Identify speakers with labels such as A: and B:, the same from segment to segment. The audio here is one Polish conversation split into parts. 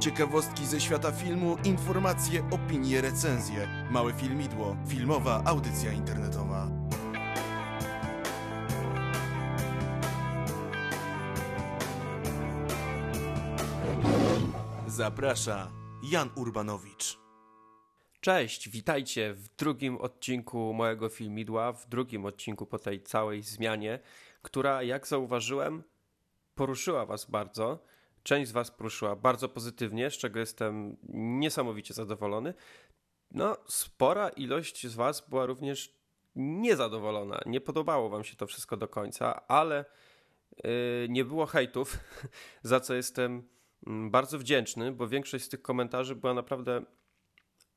A: Ciekawostki ze świata filmu, informacje, opinie, recenzje. Małe Filmidło, filmowa audycja internetowa. Zaprasza Jan Urbanowicz.
B: Cześć, witajcie w drugim odcinku mojego filmidła, w drugim odcinku po tej całej zmianie, która, jak zauważyłem, poruszyła Was bardzo. Część z Was poruszyła bardzo pozytywnie, z czego jestem niesamowicie zadowolony. No, spora ilość z Was była również niezadowolona. Nie podobało Wam się to wszystko do końca, ale yy, nie było hejtów, za co jestem mm, bardzo wdzięczny, bo większość z tych komentarzy była naprawdę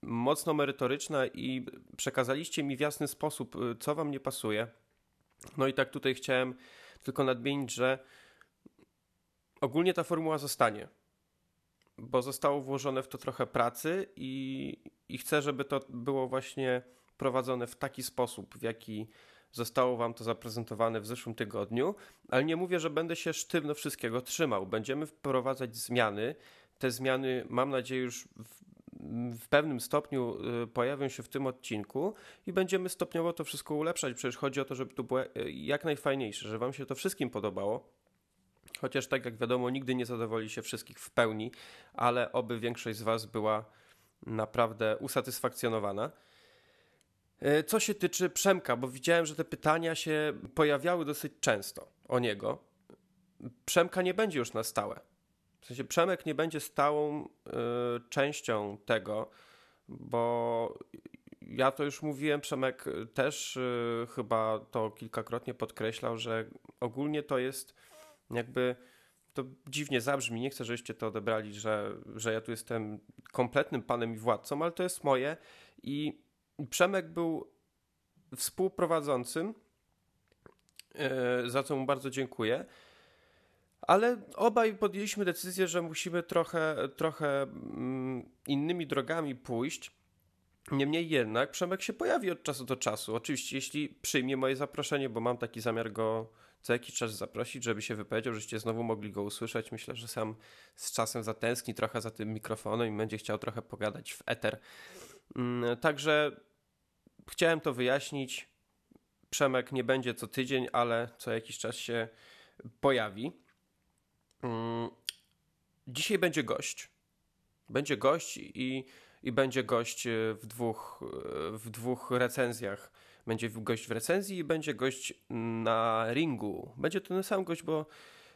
B: mocno merytoryczna i przekazaliście mi w jasny sposób, y, co Wam nie pasuje. No i tak tutaj chciałem tylko nadmienić, że ogólnie ta formuła zostanie, bo zostało włożone w to trochę pracy i, i chcę, żeby to było właśnie prowadzone w taki sposób, w jaki zostało Wam to zaprezentowane w zeszłym tygodniu, ale nie mówię, że będę się sztywno wszystkiego trzymał. Będziemy wprowadzać zmiany. Te zmiany, mam nadzieję, już w, w pewnym stopniu y, pojawią się w tym odcinku i będziemy stopniowo to wszystko ulepszać. Przecież chodzi o to, żeby to było y, jak najfajniejsze, żeby Wam się to wszystkim podobało. Chociaż tak jak wiadomo, nigdy nie zadowoli się wszystkich w pełni, ale oby większość z Was była naprawdę usatysfakcjonowana. E, co się tyczy Przemka, bo widziałem, że te pytania się pojawiały dosyć często o niego. Przemka nie będzie już na stałe. W sensie Przemek nie będzie stałą y, częścią tego, bo ja to już mówiłem, Przemek też y, chyba to kilkakrotnie podkreślał, że ogólnie to jest jakby to dziwnie zabrzmi, nie chcę, żebyście to odebrali, że, że ja tu jestem kompletnym panem i władcą, ale to jest moje i Przemek był współprowadzącym, e, za co mu bardzo dziękuję. Ale obaj podjęliśmy decyzję, że musimy trochę, trochę mm, innymi drogami pójść. Niemniej jednak Przemek się pojawi od czasu do czasu. Oczywiście, jeśli przyjmie moje zaproszenie, bo mam taki zamiar go co jakiś czas zaprosić, żeby się wypowiedział, żeście znowu mogli go usłyszeć. Myślę, że sam z czasem zatęskni trochę za tym mikrofonem i będzie chciał trochę pogadać w eter. Mm, także chciałem to wyjaśnić. Przemek nie będzie co tydzień, ale co jakiś czas się pojawi. Mm, dzisiaj będzie gość. Będzie gość i, i będzie gość w dwóch, w dwóch recenzjach będzie gość w recenzji i będzie gość na ringu. Będzie to ten sam gość, bo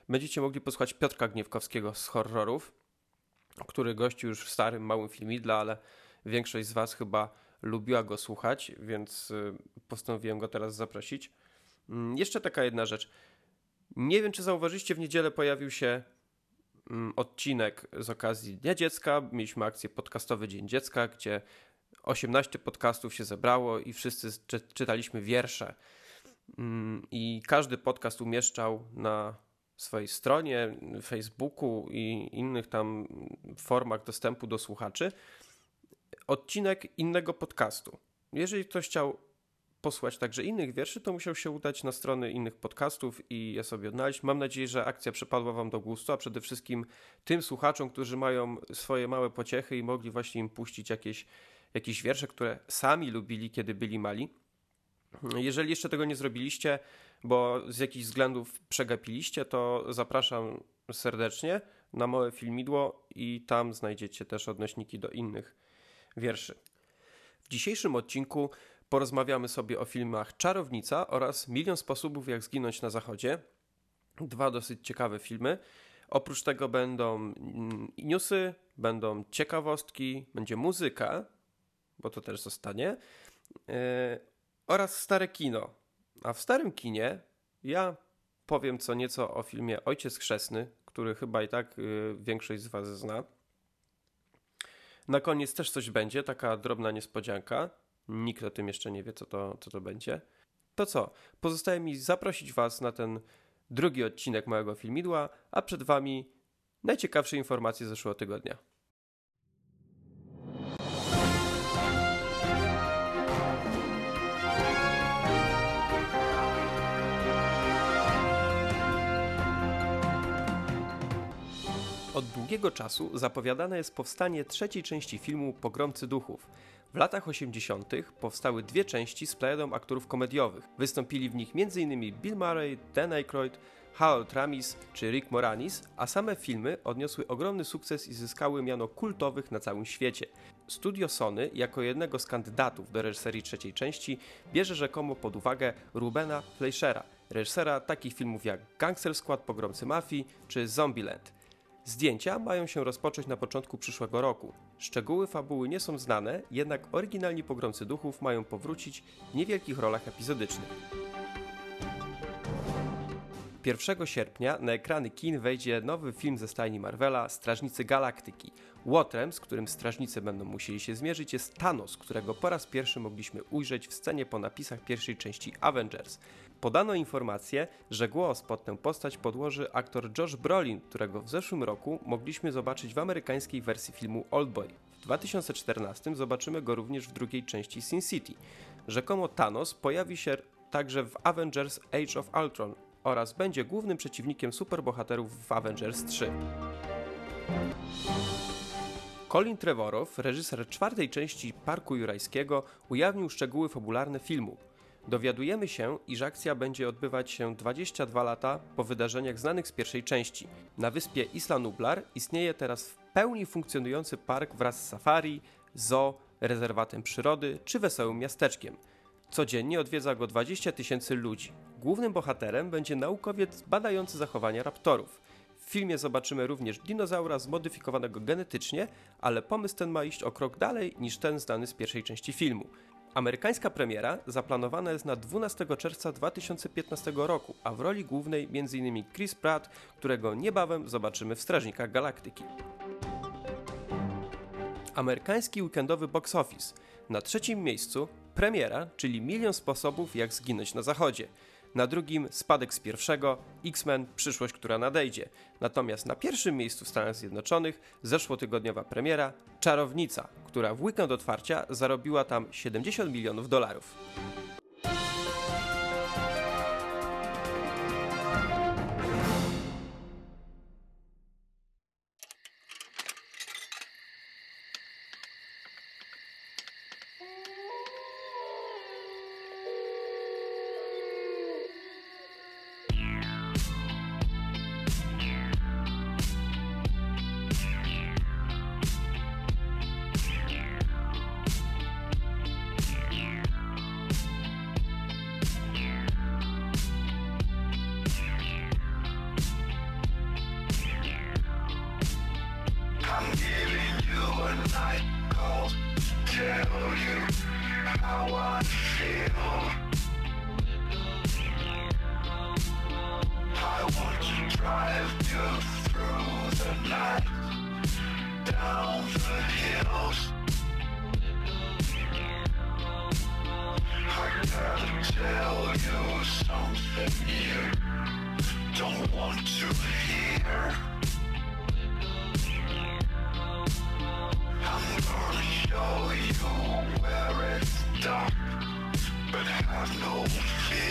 B: będziecie mogli posłuchać Piotrka Gniewkowskiego z horrorów, który gościł już w starym, małym filmidle, ale większość z Was chyba lubiła go słuchać, więc y, postanowiłem go teraz zaprosić. Mm, jeszcze taka jedna rzecz. Nie wiem, czy zauważyliście, w niedzielę pojawił się mm, odcinek z okazji Dnia Dziecka. Mieliśmy akcję Podcastowy Dzień Dziecka, gdzie 18 podcastów się zebrało i wszyscy czytaliśmy wiersze. Mm, I każdy podcast umieszczał na swojej stronie, Facebooku i innych tam formach dostępu do słuchaczy odcinek innego podcastu. Jeżeli ktoś chciał posłuchać także innych wierszy, to musiał się udać na strony innych podcastów i je sobie odnaleźć. Mam nadzieję, że akcja przypadła Wam do gustu, a przede wszystkim tym słuchaczom, którzy mają swoje małe pociechy i mogli właśnie im puścić jakieś jakieś wiersze, które sami lubili, kiedy byli mali. Jeżeli jeszcze tego nie zrobiliście, bo z jakichś względów przegapiliście, to zapraszam serdecznie na małe filmidło i tam znajdziecie też odnośniki do innych wierszy. W dzisiejszym odcinku porozmawiamy sobie o filmach Czarownica oraz Milion sposobów jak zginąć na zachodzie. Dwa dosyć ciekawe filmy. Oprócz tego będą newsy, będą ciekawostki, będzie muzyka, bo to też zostanie, yy, oraz stare kino. A w starym kinie ja powiem co nieco o filmie Ojciec Chrzestny, który chyba i tak yy, większość z Was zna. Na koniec też coś będzie, taka drobna niespodzianka. Nikt o tym jeszcze nie wie, co to, co to będzie. To co? Pozostaje mi zaprosić Was na ten drugi odcinek małego filmidła, a przed Wami najciekawsze informacje z zeszłego tygodnia. Długiego czasu zapowiadane jest powstanie trzeciej części filmu Pogromcy Duchów. W latach 80. powstały dwie części z plejadą aktorów komediowych. Wystąpili w nich m.in. Bill Murray, Dan Aykroyd, Harold Ramis czy Rick Moranis, a same filmy odniosły ogromny sukces i zyskały miano kultowych na całym świecie. Studio Sony, jako jednego z kandydatów do reżyserii trzeciej części, bierze rzekomo pod uwagę Rubena Fleischera, reżysera takich filmów jak Gangster Squad, Pogromcy Mafii czy Zombieland. Zdjęcia mają się rozpocząć na początku przyszłego roku. Szczegóły fabuły nie są znane, jednak oryginalni pogromcy duchów mają powrócić w niewielkich rolach epizodycznych. 1 sierpnia na ekrany kin wejdzie nowy film ze stajni Marvela Strażnicy Galaktyki. Łotrem, z którym strażnicy będą musieli się zmierzyć, jest Thanos, którego po raz pierwszy mogliśmy ujrzeć w scenie po napisach pierwszej części Avengers. Podano informację, że głos pod tę postać podłoży aktor Josh Brolin, którego w zeszłym roku mogliśmy zobaczyć w amerykańskiej wersji filmu Oldboy. W 2014 zobaczymy go również w drugiej części Sin City. Rzekomo Thanos pojawi się także w Avengers Age of Ultron oraz będzie głównym przeciwnikiem superbohaterów w Avengers 3. Colin Trevorrow, reżyser czwartej części Parku Jurajskiego, ujawnił szczegóły fabularne filmu. Dowiadujemy się, iż akcja będzie odbywać się 22 lata po wydarzeniach znanych z pierwszej części. Na wyspie Isla Nublar istnieje teraz w pełni funkcjonujący park wraz z safari, zoo, rezerwatem przyrody czy wesołym miasteczkiem. Codziennie odwiedza go 20 tysięcy ludzi. Głównym bohaterem będzie naukowiec badający zachowania raptorów. W filmie zobaczymy również dinozaura zmodyfikowanego genetycznie, ale pomysł ten ma iść o krok dalej niż ten znany z pierwszej części filmu. Amerykańska premiera zaplanowana jest na 12 czerwca 2015 roku, a w roli głównej m.in. Chris Pratt, którego niebawem zobaczymy w Strażnikach Galaktyki. Amerykański weekendowy box office. Na trzecim miejscu premiera, czyli Milion sposobów jak zginąć na zachodzie. Na drugim spadek z pierwszego X-Men Przyszłość, która nadejdzie. Natomiast na pierwszym miejscu w Stanach Zjednoczonych zeszłotygodniowa premiera Czarownica, która w weekend otwarcia zarobiła tam 70 milionów dolarów.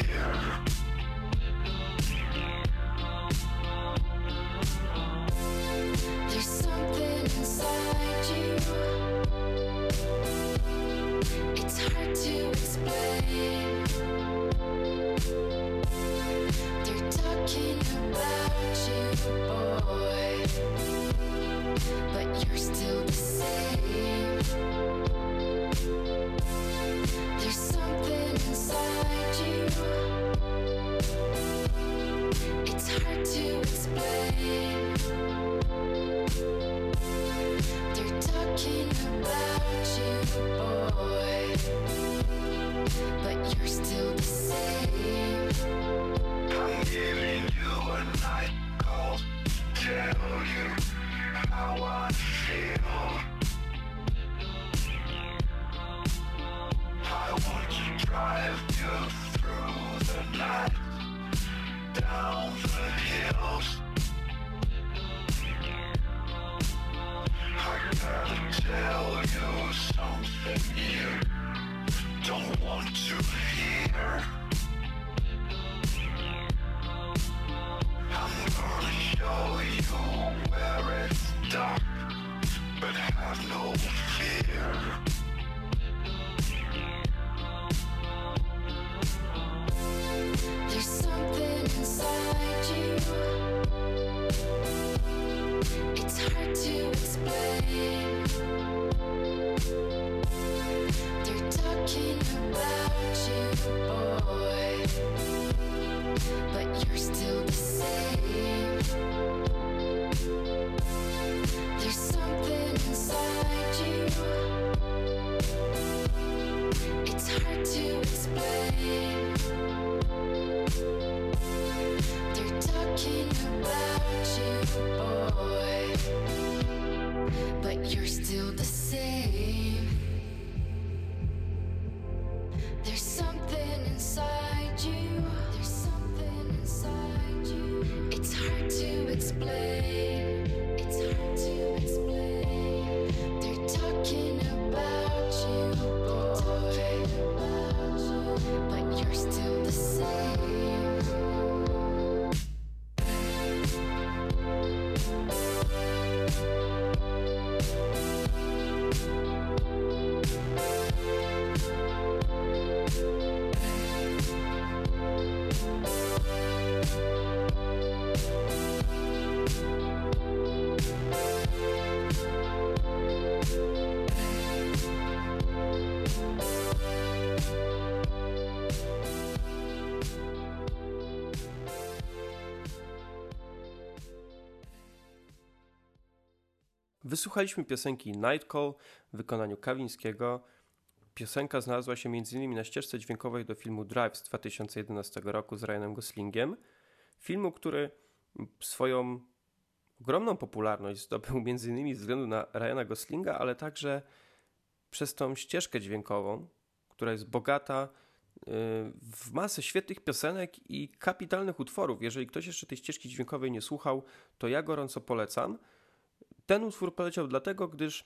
C: Yeah.
B: Wysłuchaliśmy piosenki Night Call w wykonaniu Kawińskiego. Piosenka znalazła się m.in. na ścieżce dźwiękowej do filmu Drive z 2011 roku z Ryanem Goslingiem. Filmu, który swoją ogromną popularność zdobył m.in. ze względu na Ryana Goslinga, ale także przez tą ścieżkę dźwiękową, która jest bogata y, w masę świetnych piosenek i kapitalnych utworów. Jeżeli ktoś jeszcze tej ścieżki dźwiękowej nie słuchał, to ja gorąco polecam. Ten utwór poleciał dlatego, gdyż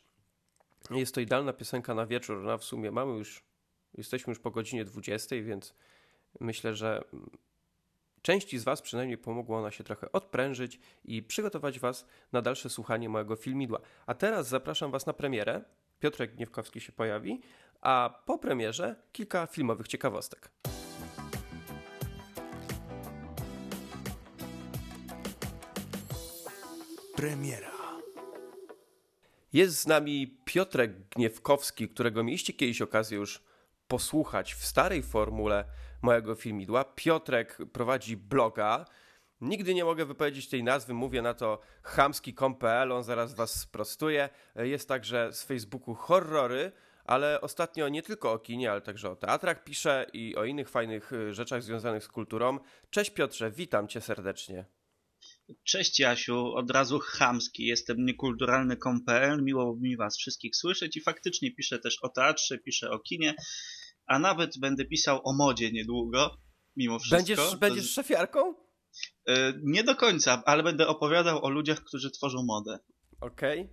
B: jest to idealna piosenka na wieczór. No, w sumie mamy już, jesteśmy już po godzinie 20, więc myślę, że części z Was przynajmniej pomogło ona się trochę odprężyć i przygotować Was na dalsze słuchanie mojego filmidła. A teraz zapraszam Was na premierę. Piotrek Gniewkowski się pojawi, a po premierze kilka filmowych ciekawostek.
A: Premiera.
B: Jest z nami Piotrek Gniewkowski, którego mieliście kiedyś okazję już posłuchać w starej formule mojego filmidła. Piotrek prowadzi bloga. Nigdy nie mogę wypowiedzieć tej nazwy, mówię na to chamski.com.pl, on zaraz was sprostuje. Jest także z Facebooku horrory, ale ostatnio nie tylko o kinie, ale także o teatrach pisze i o innych fajnych rzeczach związanych z kulturą. Cześć Piotrze, witam cię serdecznie.
D: Cześć Jasiu, od razu chamski, jestem niekulturalny.pl, miło mi was wszystkich słyszeć i faktycznie piszę też o teatrze, piszę o kinie, a nawet będę pisał o modzie niedługo, mimo wszystko.
B: Będziesz, będziesz szafiarką?
D: E, Nie do końca, ale będę opowiadał o ludziach, którzy tworzą modę.
B: Okej.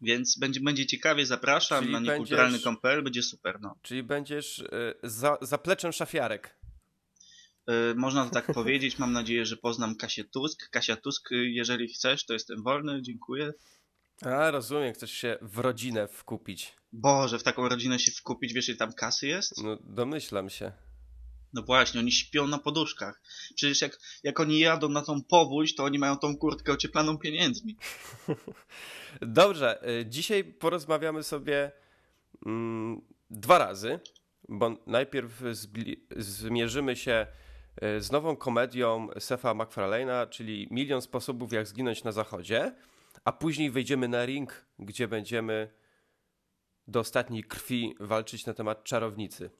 D: Więc będzie, będzie ciekawie, zapraszam
B: Czyli
D: na niekulturalny.pl, będzie super, no.
B: Czyli będziesz y, za, zapleczem szafiarek.
D: E, Można to tak powiedzieć, mam nadzieję, że poznam Kasię Tusk. Kasia Tusk, y, jeżeli chcesz, to jestem wolny, dziękuję.
B: A, rozumiem, chcesz się w rodzinę wkupić.
D: Boże, w taką rodzinę się wkupić, wiesz ile tam kasy jest?
B: No, domyślam się.
D: No właśnie, oni śpią na poduszkach. Przecież jak, jak oni jadą na tą powódź, to oni mają tą kurtkę ocieplaną pieniędzmi.
B: Dobrze, y, dzisiaj porozmawiamy sobie mm, dwa razy, bo najpierw zmierzymy się z nową komedią Sefa MacFarlane'a, czyli Milion sposobów jak zginąć na zachodzie, a później wejdziemy na ring, gdzie będziemy do ostatniej krwi walczyć na temat czarownicy.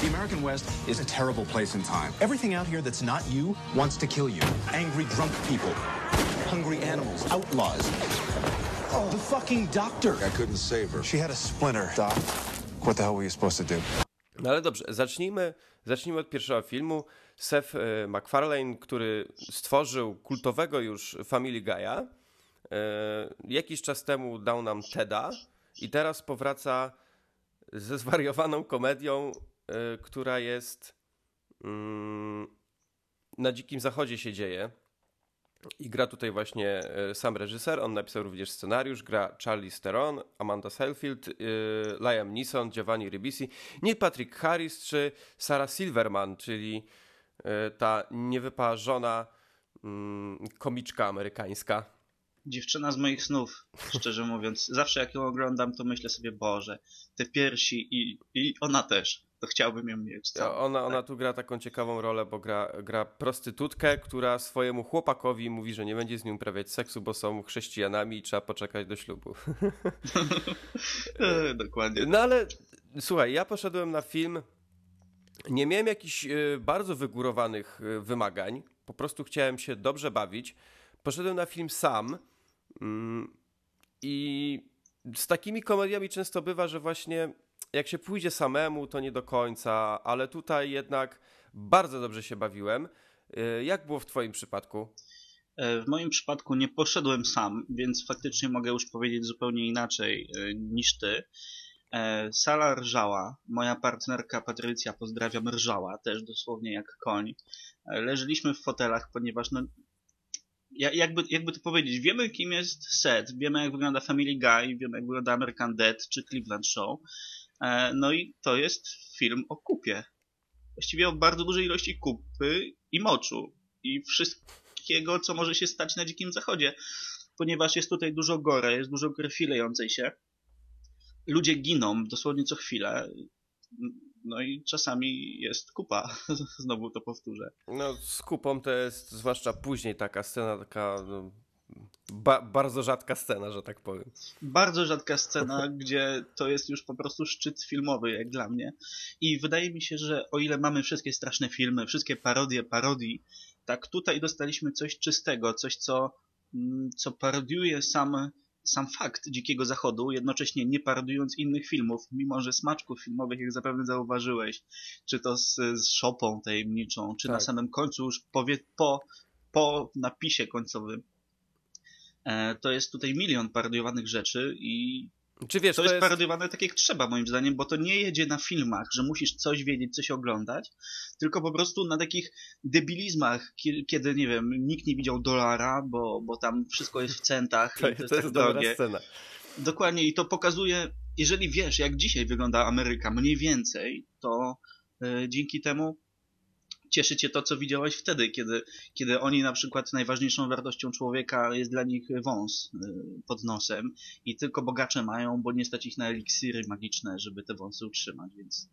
E: The American West is a terrible place in time. Everything out here that's not you wants to kill you. Angry drunk people, hungry animals, outlaws. Oh, the fucking doctor.
F: I couldn't save her.
E: She had a splinter. Doc, what the hell were you supposed to do?
B: No ale dobrze, zacznijmy, zacznijmy od pierwszego filmu. Seth e, MacFarlane, który stworzył kultowego już Family Guy'a, e, jakiś czas temu dał nam Teda i teraz powraca ze zwariowaną komedią, e, która jest mm, na Dzikim Zachodzie się dzieje. I gra tutaj właśnie e, sam reżyser, on napisał również scenariusz, gra Charlie Theron, Amanda Seyfield, yy, Liam Neeson, Giovanni Ribisi, Neil Patrick Harris czy Sarah Silverman, czyli yy, ta niewyparzona mm, komiczka amerykańska.
D: Dziewczyna z moich snów, szczerze mówiąc. Zawsze jak ją oglądam, to myślę sobie, Boże, te piersi i, i ona też. To chciałbym ją mieć. całą.
B: Ona, ona tu gra taką ciekawą rolę, bo gra, gra prostytutkę, która swojemu chłopakowi mówi, że nie będzie z nim uprawiać seksu, bo są chrześcijanami i trzeba poczekać do ślubu.
D: E, Dokładnie.
B: No ale słuchaj, ja poszedłem na film. Nie miałem jakichś e, bardzo wygórowanych e, wymagań. Po prostu chciałem się dobrze bawić. Poszedłem na film sam. mm, I z takimi komediami często bywa, że właśnie jak się pójdzie samemu, to nie do końca, ale tutaj jednak bardzo dobrze się bawiłem. E, Jak było w Twoim przypadku?
D: E, W moim przypadku nie poszedłem sam, więc faktycznie mogę już powiedzieć zupełnie inaczej e, niż ty. E, Sala rżała, moja partnerka Patrycja, pozdrawiam, rżała, też dosłownie jak koń. Leżeliśmy w fotelach, ponieważ no, ja- jakby, jakby to powiedzieć, wiemy kim jest Seth, wiemy jak wygląda Family Guy, wiemy jak wygląda American Dead czy Cleveland Show. E, No i to jest film o kupie. Właściwie o bardzo dużej ilości kupy i moczu. I wszystkiego, co może się stać na Dzikim Zachodzie. Ponieważ jest tutaj dużo gore, jest dużo krwi lejącej się. Ludzie giną dosłownie co chwilę. No i czasami jest kupa. Znowu to powtórzę.
B: No, z kupą to jest zwłaszcza później taka scena, taka no, ba bardzo rzadka scena, że tak powiem.
D: bardzo rzadka scena, gdzie to jest już po prostu szczyt filmowy, jak dla mnie. I wydaje mi się, że o ile mamy wszystkie straszne filmy, wszystkie parodie parodii, tak tutaj dostaliśmy coś czystego, coś, co, mm, co parodiuje sam, sam fakt Dzikiego Zachodu, jednocześnie nie parodiując innych filmów, mimo że smaczków filmowych, jak zapewne zauważyłeś, czy to z, z szopą tajemniczą, czy na
B: Tak.
D: samym końcu już powie, po, po napisie końcowym, to jest tutaj milion parodiowanych rzeczy i
B: Czy wiesz,
D: to,
B: to
D: jest,
B: jest,
D: parodiowane tak jak trzeba moim zdaniem, bo to nie jedzie na filmach, że musisz coś wiedzieć, coś oglądać, tylko po prostu na takich debilizmach, kie- kiedy, nie wiem, nikt nie widział dolara, bo, bo tam wszystko jest w centach
B: to,
D: i to jest
B: to
D: tak
B: jest dobra
D: drogie.
B: scena.
D: Dokładnie i to pokazuje, jeżeli wiesz, jak dzisiaj wygląda Ameryka mniej więcej, to e, dzięki temu cieszy cię to, co widziałeś wtedy, kiedy, kiedy oni na przykład najważniejszą wartością człowieka jest dla nich wąs e, pod nosem i tylko bogacze mają, bo nie stać ich na eliksiry magiczne, żeby te wąsy utrzymać, więc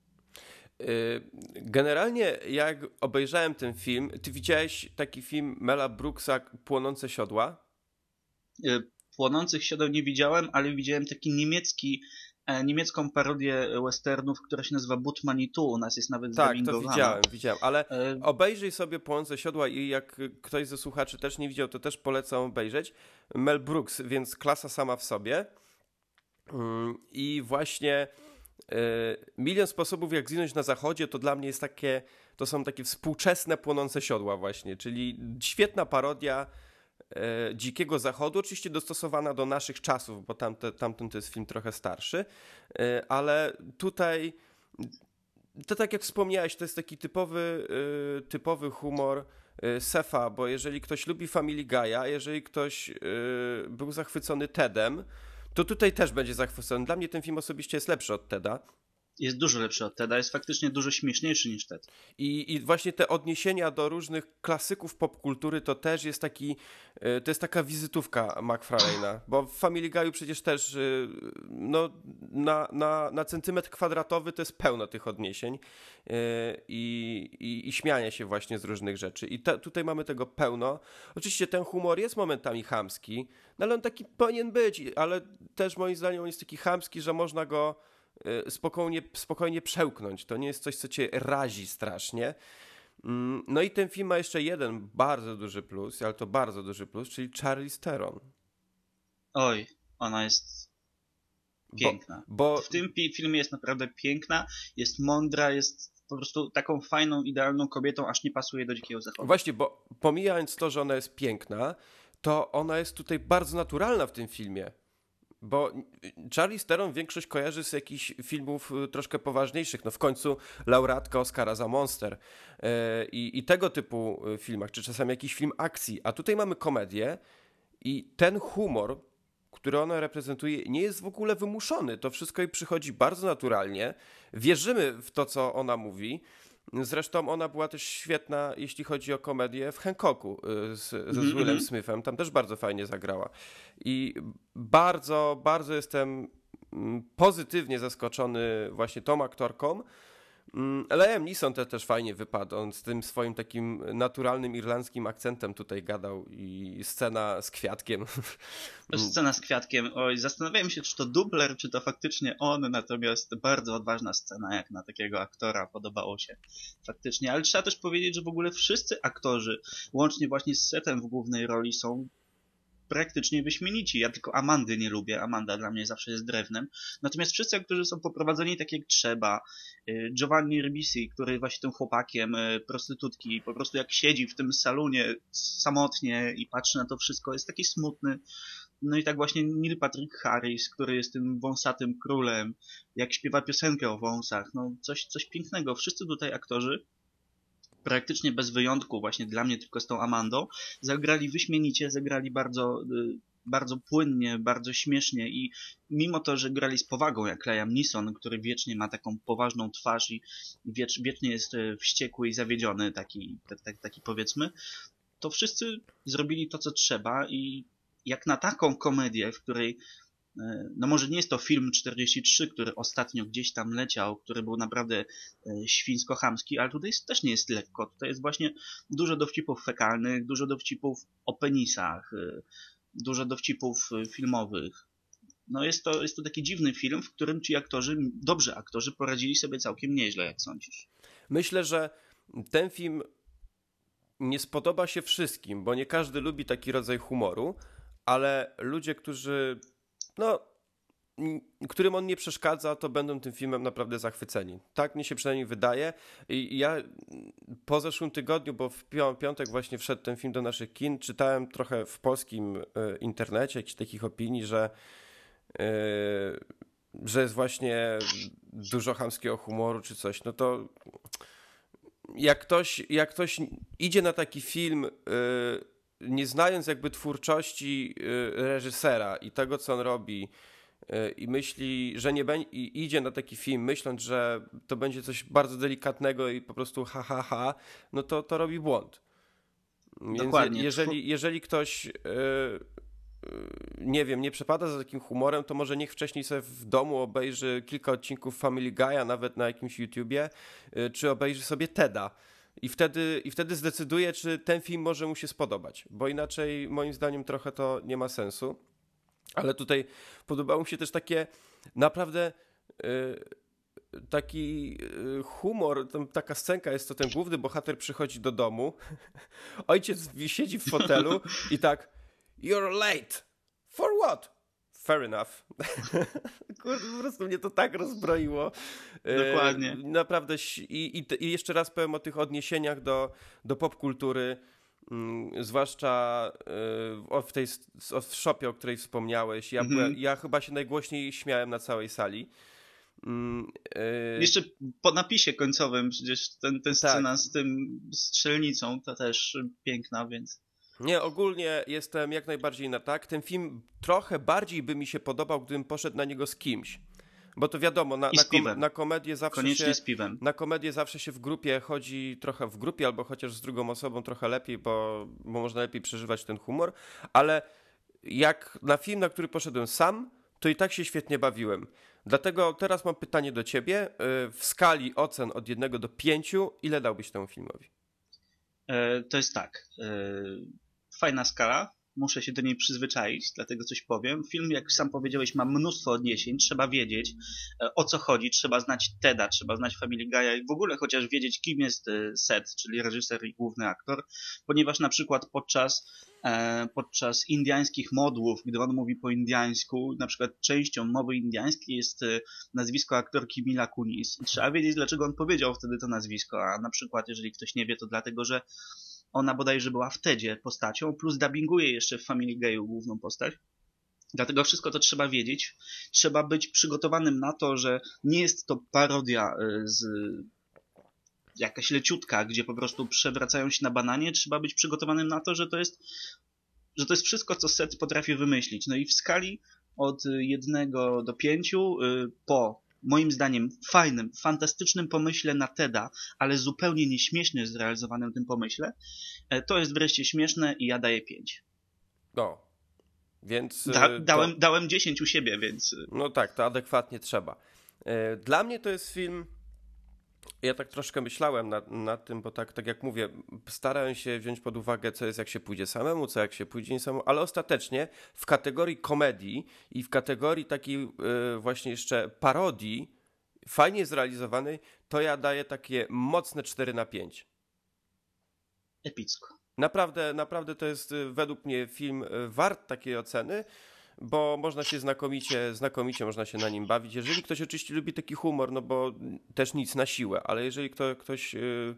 B: Y, Generalnie jak obejrzałem ten film, ty widziałeś taki film Mela Brooksa Płonące siodła?
D: e, płonących siodeł nie widziałem, ale widziałem taki niemiecki niemiecką parodię westernów, która się nazywa But Manitou, u nas jest nawet
B: Tak, to
D: zdubbingowana.
B: widziałem, widziałem, ale
D: E,
B: obejrzyj sobie Płonące siodła i jak ktoś ze słuchaczy też nie widział, to też polecam obejrzeć. Mel Brooks, więc klasa sama w sobie. Mm, I właśnie y, milion sposobów, jak zginąć na zachodzie, to dla mnie jest takie, to są takie współczesne płonące siodła właśnie, czyli świetna parodia e, Dzikiego Zachodu, oczywiście dostosowana do naszych czasów, bo tamte, tamten to jest film trochę starszy, e, ale tutaj to tak jak wspomniałeś, to jest taki typowy, y, typowy humor Sefa, bo jeżeli ktoś lubi Family Guy'a, jeżeli ktoś był zachwycony Tedem, to tutaj też będzie zachwycony. Dla mnie ten film osobiście jest lepszy od Teda.
D: Jest dużo lepszy od Teda, jest faktycznie dużo śmieszniejszy niż Ted.
B: I, I właśnie te odniesienia do różnych klasyków popkultury to też jest taki, y, to jest taka wizytówka McFarlane'a, bo w Family Guy'u przecież też y, no, na, na, na centymetr kwadratowy to jest pełno tych odniesień y, i, i, i śmiania się właśnie z różnych rzeczy. I te, tutaj mamy tego pełno. Oczywiście ten humor jest momentami chamski, no ale on taki powinien być, ale też moim zdaniem on jest taki chamski, że można go spokojnie, spokojnie przełknąć. To nie jest coś, co cię razi strasznie. Mm, No i ten film ma jeszcze jeden bardzo duży plus, ale to bardzo duży plus, czyli Charlize Theron.
D: Oj, ona jest piękna.
B: Bo
D: W tym filmie jest naprawdę piękna, jest mądra, jest po prostu taką fajną, idealną kobietą, aż nie pasuje do Dzikiego Zachodu.
B: właśnie, bo pomijając to, że ona jest piękna, to ona jest tutaj bardzo naturalna w tym filmie. Bo Charlize Theron większość kojarzy z jakichś filmów y, troszkę poważniejszych. No w końcu laureatka Oscara za Monster i, i tego typu y, filmach, czy czasami jakiś film akcji. A tutaj mamy komedię i ten humor, który ona reprezentuje, nie jest w ogóle wymuszony. To wszystko jej przychodzi bardzo naturalnie. Wierzymy w to, co ona mówi. Zresztą ona była też świetna, jeśli chodzi o komedię w Hancocku y, z, ze
D: Mhm,
B: Willem
D: mhm.
B: Smithem. Tam też bardzo fajnie zagrała. I bardzo, bardzo jestem mm, pozytywnie zaskoczony właśnie tą aktorką. Mm, Liam Neeson te też fajnie wypadł. On z tym swoim takim naturalnym irlandzkim akcentem tutaj gadał i scena z kwiatkiem.
D: Scena z kwiatkiem. Oj, zastanawiałem się, czy to dubler, czy to faktycznie on, natomiast bardzo odważna scena, jak na takiego aktora podobało się faktycznie. Ale trzeba też powiedzieć, że w ogóle wszyscy aktorzy, łącznie właśnie z Setem w głównej roli, są praktycznie wyśmienici. Ja tylko Amandy nie lubię. Amanda dla mnie zawsze jest drewnem. Natomiast wszyscy aktorzy są poprowadzeni tak jak trzeba. Y, Giovanni Ribisi, który właśnie tym chłopakiem y, prostytutki, po prostu jak siedzi w tym salonie samotnie i patrzy na to wszystko, jest taki smutny. No i tak właśnie Neil Patrick Harris, który jest tym wąsatym królem, jak śpiewa piosenkę o wąsach, no coś, coś pięknego. Wszyscy tutaj aktorzy, praktycznie bez wyjątku, właśnie dla mnie tylko z tą Amandą, zagrali wyśmienicie, zagrali bardzo, y, bardzo płynnie, bardzo śmiesznie i mimo to, że grali z powagą, jak Liam Neeson, który wiecznie ma taką poważną twarz i wiecz, wiecznie jest y, wściekły i zawiedziony, taki, tak, tak, taki powiedzmy, to wszyscy zrobili to, co trzeba i jak na taką komedię, w której no może nie jest to film 43, który ostatnio gdzieś tam leciał, który był naprawdę e, świńsko-chamski, ale tutaj też nie jest lekko. Tutaj jest właśnie dużo dowcipów fekalnych, dużo dowcipów o penisach, e, dużo dowcipów e, filmowych. No jest to, jest to taki dziwny film, w którym ci aktorzy, dobrzy aktorzy, poradzili sobie całkiem nieźle, jak sądzisz.
B: Myślę, że ten film nie spodoba się wszystkim, bo nie każdy lubi taki rodzaj humoru, ale ludzie, którzy, no, którym on nie przeszkadza, to będą tym filmem naprawdę zachwyceni. Tak mi się przynajmniej wydaje. I ja mm, po zeszłym tygodniu, bo w pią- piątek właśnie wszedł ten film do naszych kin, czytałem trochę w polskim e, internecie jakichś takich opinii, że e, że jest właśnie dużo chamskiego humoru czy coś, no to jak ktoś, jak ktoś idzie na taki film, y, nie znając jakby twórczości y, reżysera i tego, co on robi, y, i myśli, że nie będzie, i idzie na taki film, myśląc, że to będzie coś bardzo delikatnego i po prostu ha, ha, ha, no to, to robi błąd. Więc
D: Dokładnie.
B: Jeżeli, jeżeli ktoś, y, y, nie wiem, nie przepada za takim humorem, to może niech wcześniej sobie w domu obejrzy kilka odcinków Family Guy'a, nawet na jakimś YouTubie, y, czy obejrzy sobie Teda. I wtedy, I wtedy zdecyduje, czy ten film może mu się spodobać, bo inaczej moim zdaniem trochę to nie ma sensu. Ale tutaj podobało mi się też takie naprawdę y, taki y, humor, tam taka scenka jest to ten główny bohater przychodzi do domu, ojciec siedzi w fotelu i tak you're late. For what? Fair enough. Kurde, po prostu mnie to tak rozbroiło. E,
D: Dokładnie.
B: Naprawdę. I, i, I jeszcze raz powiem o tych odniesieniach do, do popkultury. Mm, zwłaszcza o- w tej w shopie, o której wspomniałeś. Ja,
D: Mhm.
B: byłem, ja chyba się najgłośniej śmiałem na całej sali. Mm, y,
D: Jeszcze po napisie końcowym przecież ten, ten
B: Tak.
D: scena z tym strzelnicą to też piękna, więc
B: Nie, ogólnie jestem jak najbardziej na tak. Ten film trochę bardziej by mi się podobał, gdybym poszedł na niego z kimś. Bo to wiadomo, na, na,
D: piwem.
B: na komedię zawsze
D: koniecznie
B: się...
D: z piwem.
B: Na komedię zawsze się w grupie chodzi trochę w grupie, albo chociaż z drugą osobą trochę lepiej, bo, bo można lepiej przeżywać ten humor, ale jak na film, na który poszedłem sam, to i tak się świetnie bawiłem. Dlatego teraz mam pytanie do ciebie. Y, W skali ocen od 1 do 5, ile dałbyś temu filmowi?
D: E, to jest tak. Fajna skala. Muszę się do niej przyzwyczaić, dlatego coś powiem. Film, jak sam powiedziałeś, ma mnóstwo odniesień. Trzeba wiedzieć, e, o co chodzi. Trzeba znać Teda, trzeba znać Family Guy'a i w ogóle chociaż wiedzieć, kim jest e, Seth, czyli reżyser i główny aktor. Ponieważ na przykład podczas, e, podczas indiańskich modłów, gdy on mówi po indiańsku, na przykład częścią mowy indiańskiej jest nazwisko aktorki Mila Kunis. Trzeba wiedzieć, dlaczego on powiedział wtedy to nazwisko. A na przykład, jeżeli ktoś nie wie, to dlatego, że ona bodajże była w Tedzie postacią, plus dubbinguje jeszcze w Family Guy'u główną postać. Dlatego wszystko to trzeba wiedzieć. Trzeba być przygotowanym na to, że nie jest to parodia y, z jakaś leciutka, gdzie po prostu przewracają się na bananie. Trzeba być przygotowanym na to, że to jest, że to jest wszystko, co Seth potrafi wymyślić. No i w skali od 1 do 5 po moim zdaniem fajnym, fantastycznym pomyśle na TEDa, ale zupełnie nieśmiesznie zrealizowanym tym pomyśle, e, to jest wreszcie śmieszne i ja daję 5.
B: No. Więc.
D: Da,
B: e,
D: dałem,
B: to,
D: dałem 10 u siebie, więc. e,
B: no tak, to adekwatnie trzeba. Dla mnie to jest film. Ja tak troszkę myślałem nad, nad tym, bo tak, tak jak mówię, starałem się wziąć pod uwagę, co jest jak się pójdzie samemu, co jak się pójdzie nie samemu, ale ostatecznie w kategorii komedii i w kategorii takiej e, właśnie jeszcze parodii, fajnie zrealizowanej, to ja daję takie mocne 4 na 5.
D: Epicko.
B: Naprawdę, naprawdę to jest y, według mnie film y, wart takiej oceny, bo można się znakomicie, znakomicie można się na nim bawić. Jeżeli ktoś oczywiście lubi taki humor, no bo też nic na siłę, ale jeżeli kto, ktoś y,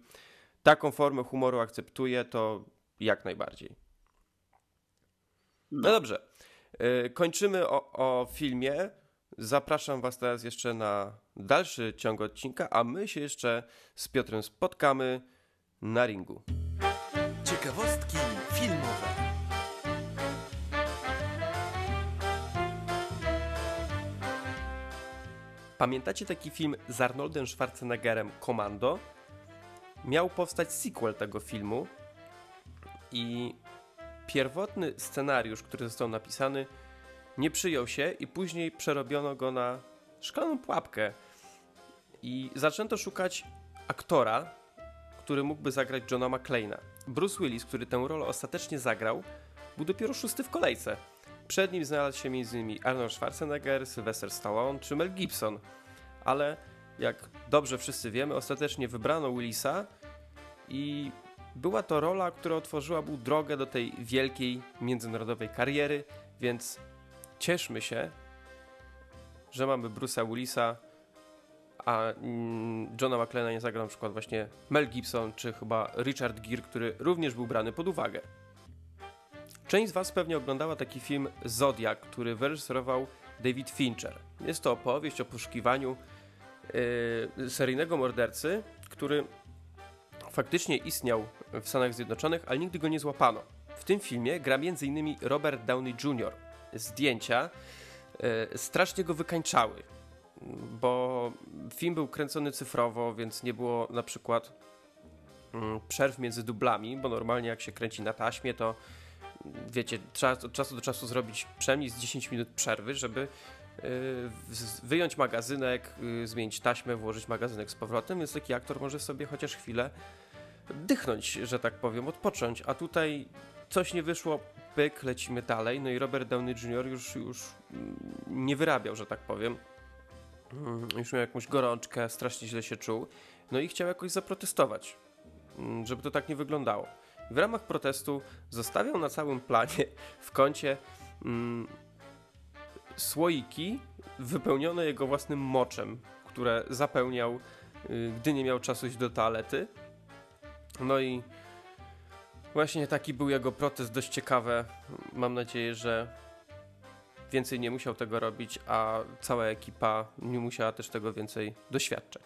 B: taką formę humoru akceptuje, to jak najbardziej. No dobrze. Y, Kończymy o, o filmie. Zapraszam Was teraz jeszcze na dalszy ciąg odcinka, a my się jeszcze z Piotrem spotkamy na ringu.
A: Ciekawostki filmowe.
B: Pamiętacie taki film z Arnoldem Schwarzeneggerem Commando? Miał powstać sequel tego filmu i pierwotny scenariusz, który został napisany, nie przyjął się i później przerobiono go na szklaną pułapkę. I zaczęto szukać aktora, który mógłby zagrać Johna McClane'a. Bruce Willis, który tę rolę ostatecznie zagrał, był dopiero szósty w kolejce. Przed nim znalazł się m.in. Arnold Schwarzenegger, Sylvester Stallone czy Mel Gibson. Ale jak dobrze wszyscy wiemy, ostatecznie wybrano Willisa i była to rola, która otworzyła mu drogę do tej wielkiej międzynarodowej kariery, więc cieszmy się, że mamy Bruce'a Willisa, a mm, Johna McClana nie zagrał na przykład właśnie Mel Gibson czy chyba Richard Gere, który również był brany pod uwagę. Część z Was pewnie oglądała taki film Zodiak, który wyreżyserował David Fincher. Jest to opowieść o poszukiwaniu yy, seryjnego mordercy, który faktycznie istniał w Stanach Zjednoczonych, ale nigdy go nie złapano. W tym filmie gra m.in. Robert Downey Jr. Zdjęcia yy, strasznie go wykańczały, bo film był kręcony cyfrowo, więc nie było na przykład mm, przerw między dublami, bo normalnie jak się kręci na taśmie, to wiecie, trzeba od czasu do czasu zrobić przynajmniej z 10 minut przerwy, żeby z- wyjąć magazynek, yy, zmienić taśmę, włożyć magazynek z powrotem, więc taki aktor może sobie chociaż chwilę dychnąć, że tak powiem, odpocząć, a tutaj coś nie wyszło, pyk, lecimy dalej, no i Robert Downey Jr. już, już mm, nie wyrabiał, że tak powiem, Mm, już miał jakąś gorączkę, strasznie źle się czuł, no i chciał jakoś zaprotestować, mm, żeby to tak nie wyglądało. W ramach protestu zostawiał na całym planie w kącie mm, słoiki wypełnione jego własnym moczem, które zapełniał, y, gdy nie miał czasu iść do toalety. No i właśnie taki był jego protest, dość ciekawe. Mam nadzieję, że więcej nie musiał tego robić, a cała ekipa nie musiała też tego więcej doświadczać.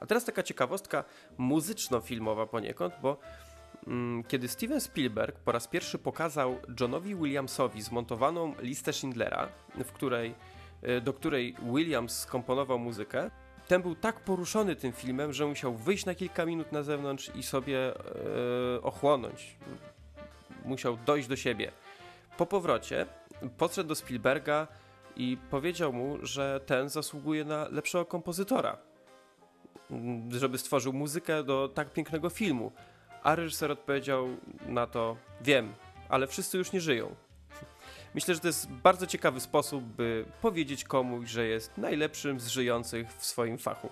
B: A teraz taka ciekawostka muzyczno-filmowa poniekąd, bo kiedy Steven Spielberg po raz pierwszy pokazał Johnowi Williamsowi zmontowaną listę Schindlera, w której, y, do której Williams skomponował muzykę, ten był tak poruszony tym filmem, że musiał wyjść na kilka minut na zewnątrz i sobie e, ochłonąć. Musiał dojść do siebie. Po powrocie podszedł do Spielberga i powiedział mu, że ten zasługuje na lepszego kompozytora, mm, żeby stworzył muzykę do tak pięknego filmu. A reżyser odpowiedział na to: Wiem, ale wszyscy już nie żyją. Myślę, że to jest bardzo ciekawy sposób, by powiedzieć komuś, że jest najlepszym z żyjących w swoim fachu.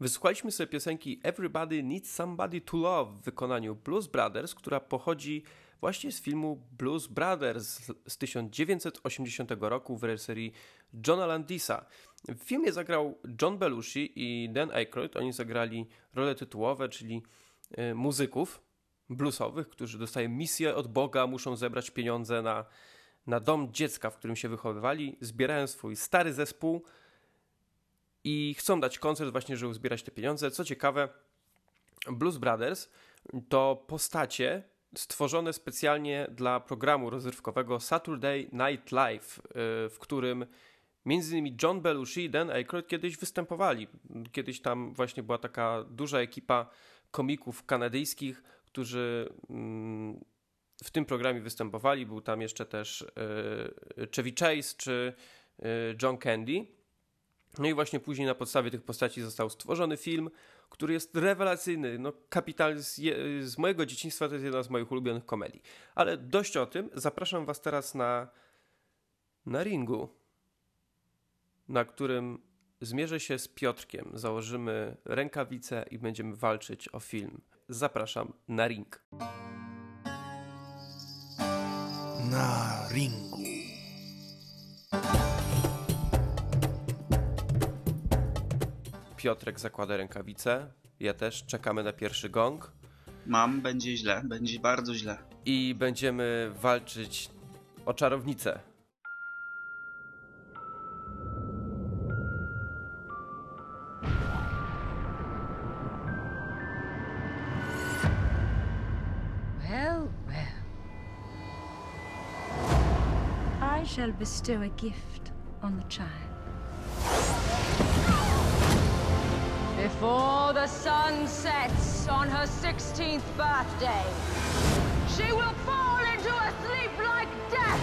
B: Wysłuchaliśmy sobie piosenki Everybody Needs Somebody to Love w wykonaniu Blues Brothers, która pochodzi właśnie z filmu Blues Brothers z 1980 roku w reżyserii Johna Landisa. W filmie zagrał John Belushi i Dan Aykroyd. Oni zagrali role tytułowe, czyli y, muzyków bluesowych, którzy dostają misję od Boga, muszą zebrać pieniądze na, na dom dziecka, w którym się wychowywali. Zbierają swój stary zespół i chcą dać koncert właśnie, żeby uzbierać te pieniądze. Co ciekawe, Blues Brothers to postacie stworzone specjalnie dla programu rozrywkowego Saturday Night Live, y, w którym między innymi John Belushi i Dan Aykroyd kiedyś występowali. Kiedyś tam właśnie była taka duża ekipa komików kanadyjskich, którzy mm, w tym programie występowali. Był tam jeszcze też y, Chevy Chase czy y, John Candy. No i właśnie później na podstawie tych postaci został stworzony film, który jest rewelacyjny. No, kapital z, je, z mojego dzieciństwa to jest jedna z moich ulubionych komedii. Ale dość o tym. Zapraszam Was teraz na, na ringu, na którym zmierzę się z Piotrkiem. Założymy rękawice i będziemy walczyć o film. Zapraszam na ring.
A: Na ringu.
B: Piotrek zakłada rękawice. Ja też. Czekamy na pierwszy gong.
D: Mam, będzie źle, będzie bardzo źle.
B: I będziemy walczyć o czarownicę.
G: Well, well. I shall bestow a gift on the child.
H: Before the sun sets on her 16th birthday, she will fall into a sleep like death.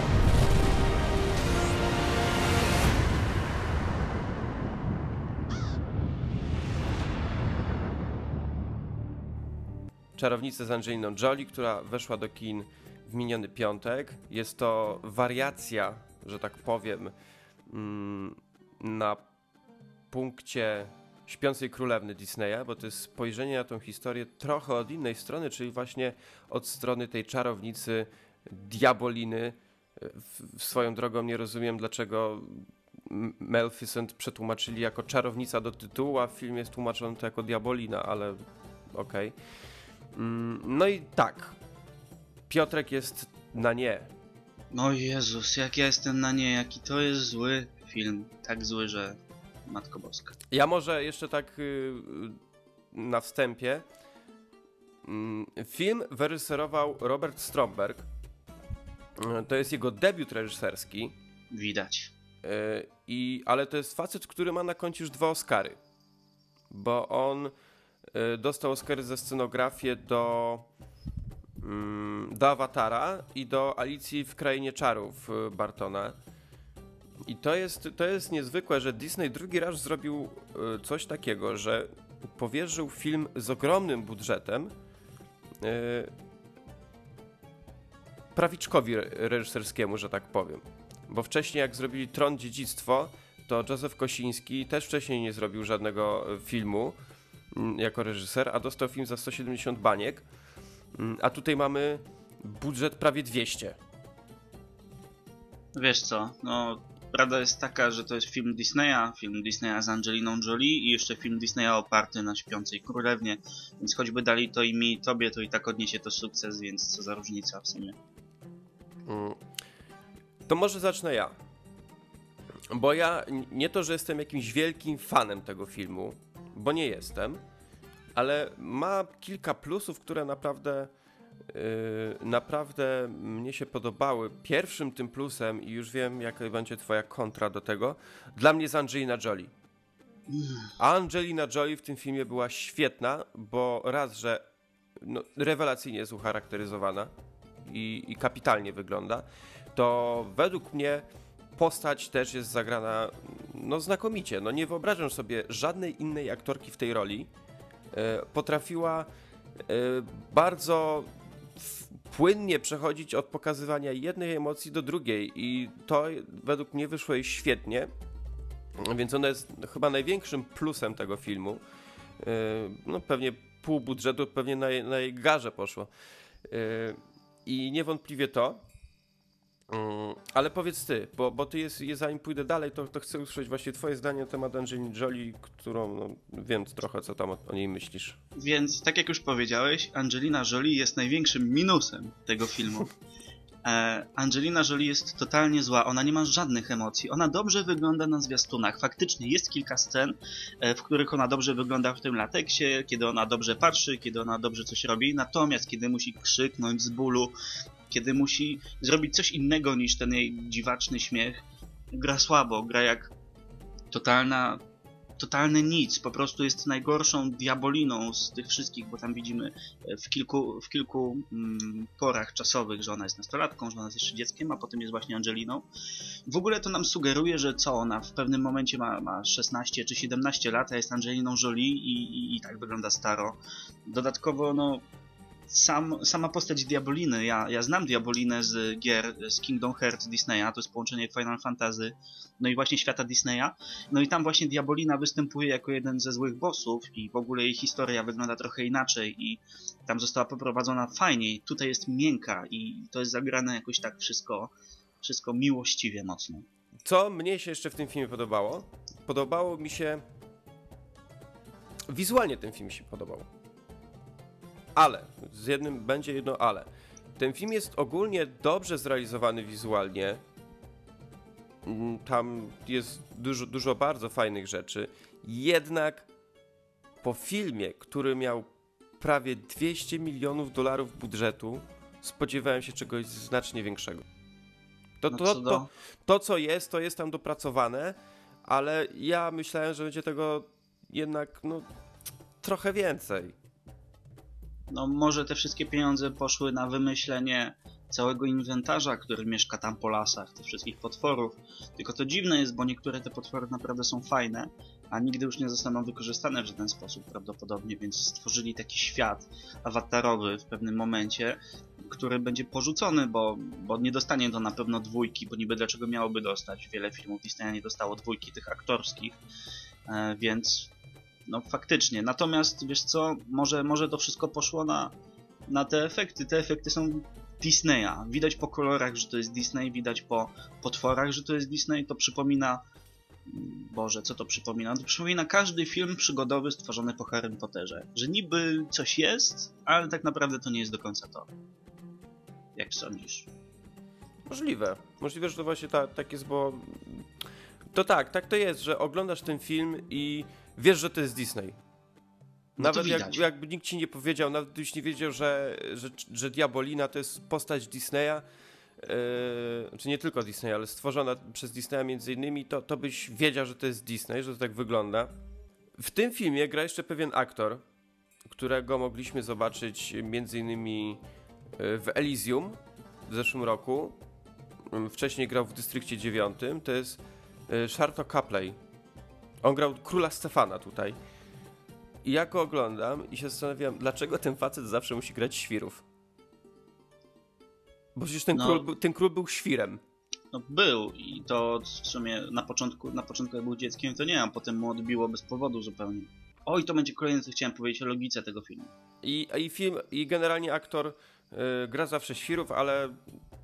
B: Czarownicę z Angeliną Jolie, która weszła do kin w miniony piątek. Jest to wariacja, że tak powiem, mm, na punkcie Śpiącej Królewny Disneya, bo to jest spojrzenie na tą historię trochę od innej strony, czyli właśnie od strony tej czarownicy, diaboliny. W, swoją drogą nie rozumiem, dlaczego Maleficent przetłumaczyli jako czarownica do tytułu, a w filmie jest tłumaczony to jako diabolina, ale okej. Mm, No i tak. Piotrek jest na nie.
D: No Jezus, jak ja jestem na nie, jaki to jest zły film. Tak zły, że Matko Boska.
B: Ja może jeszcze tak y, na wstępie. Mm, Film wyreżyserował Robert Stromberg. Y, To jest jego debiut reżyserski.
D: Widać.
B: y, I, ale to jest facet, który ma na koncie już dwa Oscary. Bo on dostał Oscary za scenografię do, mm, do Awatara i do Alicji w Krainie Czarów Bartona. I to jest, to jest niezwykłe, że Disney drugi raz zrobił y, coś takiego, że powierzył film z ogromnym budżetem y, prawiczkowi re- reżyserskiemu, że tak powiem. Bo wcześniej jak zrobili Tron Dziedzictwo, to Józef Kosiński też wcześniej nie zrobił żadnego e, filmu mm, jako reżyser, a dostał film za 170 baniek. Mm, A tutaj mamy budżet prawie 200.
D: Wiesz co, no prawda jest taka, że to jest film Disneya, film Disneya z Angeliną Jolie i jeszcze film Disneya oparty na Śpiącej Królewnie, więc choćby dali to i mi i tobie, to i tak odniesie to sukces, więc co za różnica w sumie.
B: Mm. To może zacznę ja. Bo ja nie to, że jestem jakimś wielkim fanem tego filmu, bo nie jestem, ale ma kilka plusów, które naprawdę naprawdę mnie się podobały. Pierwszym tym plusem, i już wiem, jaka będzie twoja kontra do tego, dla mnie jest Angelina Jolie. Angelina Jolie w tym filmie była świetna, bo raz, że no, rewelacyjnie jest ucharakteryzowana i, i kapitalnie wygląda, to według mnie postać też jest zagrana no, znakomicie. No, nie wyobrażam sobie żadnej innej aktorki w tej roli. E, potrafiła e, bardzo płynnie przechodzić od pokazywania jednej emocji do drugiej i to według mnie wyszło jej świetnie. Więc ona jest chyba największym plusem tego filmu. no pewnie pół budżetu pewnie na, jej- na jej garze poszło. Yy, I niewątpliwie to. Mm, Ale powiedz ty, bo, bo ty jest, jest, zanim pójdę dalej, to, to chcę usłyszeć właśnie twoje zdanie na temat Angeliny Jolie, którą no, wiem trochę, co tam o, o niej myślisz.
D: Więc, tak jak już powiedziałeś, Angelina Jolie jest największym minusem tego filmu. E, Angelina Jolie jest totalnie zła, ona nie ma żadnych emocji, ona dobrze wygląda na zwiastunach. Faktycznie jest kilka scen, e, w których ona dobrze wygląda w tym lateksie, kiedy ona dobrze patrzy, kiedy ona dobrze coś robi, natomiast kiedy musi krzyknąć z bólu, kiedy musi zrobić coś innego niż ten jej dziwaczny śmiech, gra słabo, gra jak totalna totalny nic, po prostu jest najgorszą diaboliną z tych wszystkich, bo tam widzimy e, w kilku, w kilku mm, porach czasowych, że ona jest nastolatką, że ona jest jeszcze dzieckiem, a potem jest właśnie Angeliną. W ogóle to nam sugeruje, że co ona w pewnym momencie ma, ma 16 czy 17 lat, a jest Angeliną Jolie i, i, i tak wygląda staro. Dodatkowo, no, sam, sama postać Diaboliny, ja, ja znam Diabolinę z gier z Kingdom Hearts Disneya, to jest połączenie Final Fantasy, no i właśnie świata Disneya. No i tam właśnie Diabolina występuje jako jeden ze złych bossów i w ogóle jej historia wygląda trochę inaczej i tam została poprowadzona fajniej. Tutaj jest miękka i to jest zagrane jakoś tak wszystko, wszystko miłościwie mocno.
B: Co mnie się jeszcze w tym filmie podobało? Podobało mi się. Wizualnie ten film się podobał. Ale, z jednym będzie jedno ale. Ten film jest ogólnie dobrze zrealizowany wizualnie. Mm, Tam jest dużo, dużo bardzo fajnych rzeczy. Jednak po filmie, który miał prawie 200 milionów dolarów budżetu, spodziewałem się czegoś znacznie większego. To,
D: No
B: to,
D: co
B: to,
D: do-
B: to, co jest, to jest tam dopracowane, ale ja myślałem, że będzie tego jednak no, trochę więcej.
D: No może te wszystkie pieniądze poszły na wymyślenie całego inwentarza, który mieszka tam po lasach, tych wszystkich potworów. Tylko to dziwne jest, bo niektóre te potwory naprawdę są fajne, a nigdy już nie zostaną wykorzystane w żaden sposób prawdopodobnie, więc stworzyli taki świat awatarowy w pewnym momencie, który będzie porzucony, bo, bo nie dostanie to na pewno dwójki, bo niby dlaczego miałoby dostać. Wiele filmów Disneya nie dostało dwójki tych aktorskich, e, więc no faktycznie. Natomiast wiesz co, może, może to wszystko poszło na, na te efekty. Te efekty są Disneya. Widać po kolorach, że to jest Disney, widać po potworach, że to jest Disney. To przypomina. Boże, co to przypomina? To przypomina każdy film przygodowy stworzony po Harrym Potterze. Że niby coś jest, ale tak naprawdę to nie jest do końca to. Jak sądzisz?
B: Możliwe. Możliwe, że to właśnie ta, tak jest, bo. To tak, tak to jest, że oglądasz ten film i wiesz, że to jest Disney.
D: No
B: Nawet jak,
D: widać.
B: jakby nikt ci nie powiedział, nawet gdybyś nie wiedział, że, że, że Diabolina to jest postać Disneya, yy, czy nie tylko Disneya, ale stworzona przez Disneya między innymi, to, to byś wiedział, że to jest Disney, że to tak wygląda. W tym filmie gra jeszcze pewien aktor, którego mogliśmy zobaczyć między innymi yy, w Elysium w zeszłym roku. Yy, Wcześniej grał w Dystrykcie 9. To jest Sharto Copley. On grał króla Stefana tutaj. I ja go oglądam i się zastanawiam, dlaczego ten facet zawsze musi grać świrów. Bo przecież ten,
D: No.
B: król, był- ten król był świrem.
D: No był i to w sumie na początku, na początku jak był dzieckiem to nie, a potem mu odbiło bez powodu zupełnie. Oj, to będzie kolejne co chciałem powiedzieć o logice tego filmu.
B: I, I film, i generalnie aktor y, gra zawsze świrów, ale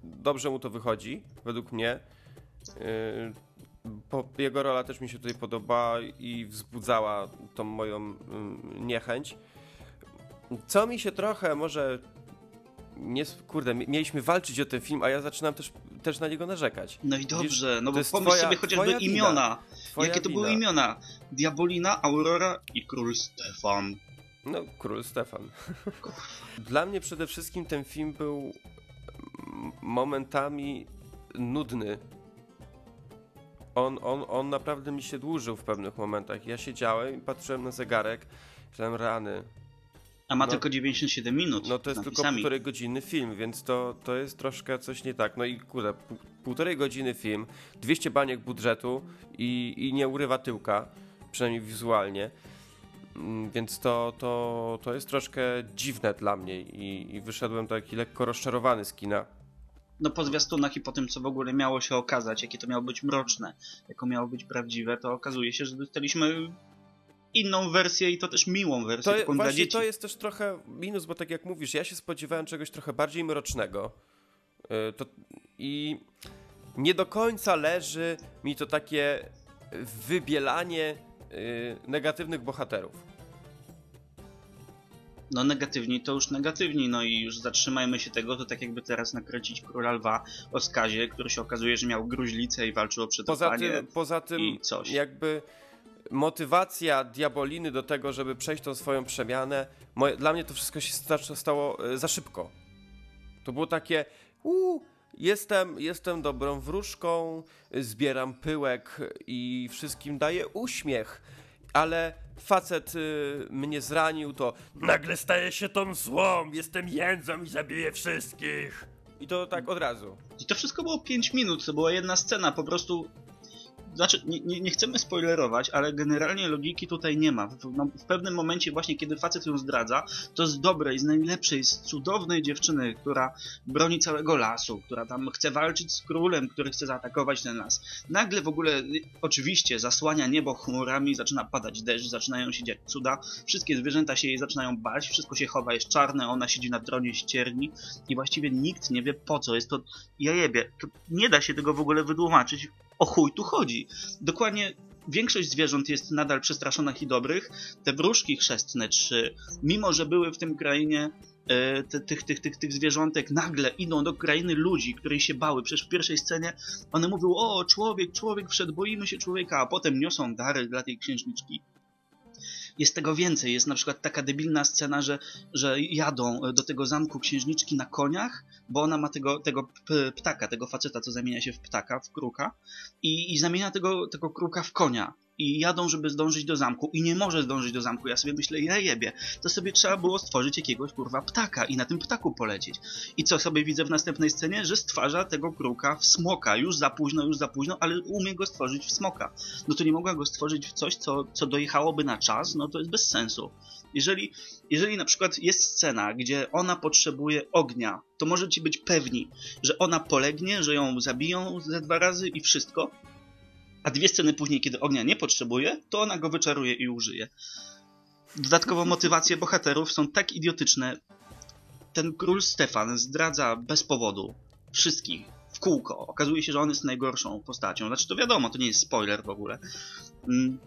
B: dobrze mu to wychodzi, według mnie. Y, po, jego rola też mi się tutaj podobała i wzbudzała tą moją y, niechęć. Co mi się trochę może. Nie, kurde, mi- mieliśmy walczyć o ten film, a ja zaczynam też, też na niego narzekać.
D: No i dobrze, no
B: to
D: bo pomyśl
B: twoja-
D: sobie chociażby
B: twoja
D: imiona.
B: Twoja
D: Jakie to były
B: wina.
D: imiona? Diabolina, Aurora i Król Stefan.
B: No, król Stefan. Dla mnie przede wszystkim ten film był mm, momentami nudny. On, on, on naprawdę mi się dłużył w pewnych momentach. Ja siedziałem i patrzyłem na zegarek, myślałem rany.
D: A ma
B: No.
D: tylko 97 minut.
B: No to jest
D: z
B: tylko
D: napisami.
B: półtorej godziny film, więc to, to jest troszkę coś nie tak. No i kurde, pół, półtorej godziny film, 200 baniek budżetu i, i nie urywa tyłka, przynajmniej wizualnie. Mm, Więc to, to, to jest troszkę dziwne dla mnie i, i wyszedłem taki lekko rozczarowany z kina.
D: No po zwiastunach i po tym, co w ogóle miało się okazać, jakie to miało być mroczne, jako miało być prawdziwe, to okazuje się, że dostaliśmy inną wersję i to też miłą wersję,
B: To, właśnie to jest też trochę minus, bo tak jak mówisz, ja się spodziewałem czegoś trochę bardziej mrocznego. Y, To, I nie do końca leży mi to takie wybielanie y, negatywnych bohaterów.
D: No negatywni to już negatywni, no i już zatrzymajmy się tego, to tak jakby teraz nakręcić Króla Lwa o skazie, który się okazuje, że miał gruźlicę i walczył o
B: Poza
D: przetrwanie.
B: tym, poza tym
D: i coś.
B: jakby motywacja Diaboliny do tego, żeby przejść tą swoją przemianę, moje, dla mnie to wszystko się sta- stało e, za szybko. To było takie, u, jestem, jestem dobrą wróżką, zbieram pyłek i wszystkim daję uśmiech, ale facet y, mnie zranił, to nagle staje się tą złą, jestem jędzą i zabiję wszystkich. I to tak od razu.
D: I to wszystko było 5 minut, to była jedna scena, po prostu... Znaczy, nie, nie, nie chcemy spoilerować, ale generalnie logiki tutaj nie ma. W, no, w pewnym momencie właśnie, kiedy facet ją zdradza, to z dobrej, z najlepszej, z cudownej dziewczyny, która broni całego lasu, która tam chce walczyć z królem, który chce zaatakować ten las. Nagle w ogóle, y, oczywiście, zasłania niebo chmurami, zaczyna padać deszcz, zaczynają się dziać cuda, wszystkie zwierzęta się jej zaczynają bać, wszystko się chowa, jest czarne, ona siedzi na tronie ścierni i właściwie nikt nie wie po co. Jest to jajebie. To nie da się tego w ogóle wytłumaczyć. O chuj tu chodzi. Dokładnie większość zwierząt jest nadal przestraszonych i dobrych. Te wróżki chrzestne trzy, mimo że były w tym krainie e, tych, tych, tych, tych zwierzątek, nagle idą do krainy ludzi, której się bały. Przecież w pierwszej scenie one mówią, o człowiek, człowiek wszedł, boimy się człowieka, a potem niosą dary dla tej księżniczki. Jest tego więcej. Jest na przykład taka debilna scena, że, że jadą do tego zamku księżniczki na koniach, bo ona ma tego, tego ptaka, tego faceta, co zamienia się w ptaka, w kruka i, i zamienia tego, tego kruka w konia. I jadą, żeby zdążyć do zamku i nie może zdążyć do zamku. Ja sobie myślę, ja jebie, to sobie trzeba było stworzyć jakiegoś kurwa ptaka i na tym ptaku polecieć. I co sobie widzę w następnej scenie? Że stwarza tego kruka w smoka. Już za późno, już za późno, ale umie go stworzyć w smoka. No to nie mogła go stworzyć w coś, co, co dojechałoby na czas, no to jest bez sensu. Jeżeli, jeżeli na przykład jest scena, gdzie ona potrzebuje ognia, to możecie być pewni, że ona polegnie, że ją zabiją ze dwa razy i wszystko, a dwie sceny później, kiedy ognia nie potrzebuje, to ona go wyczaruje i użyje. Dodatkowo motywacje bohaterów są tak idiotyczne. Ten król Stefan zdradza bez powodu wszystkich w kółko. Okazuje się, że on jest najgorszą postacią. Znaczy to wiadomo, to nie jest spoiler w ogóle. Mm.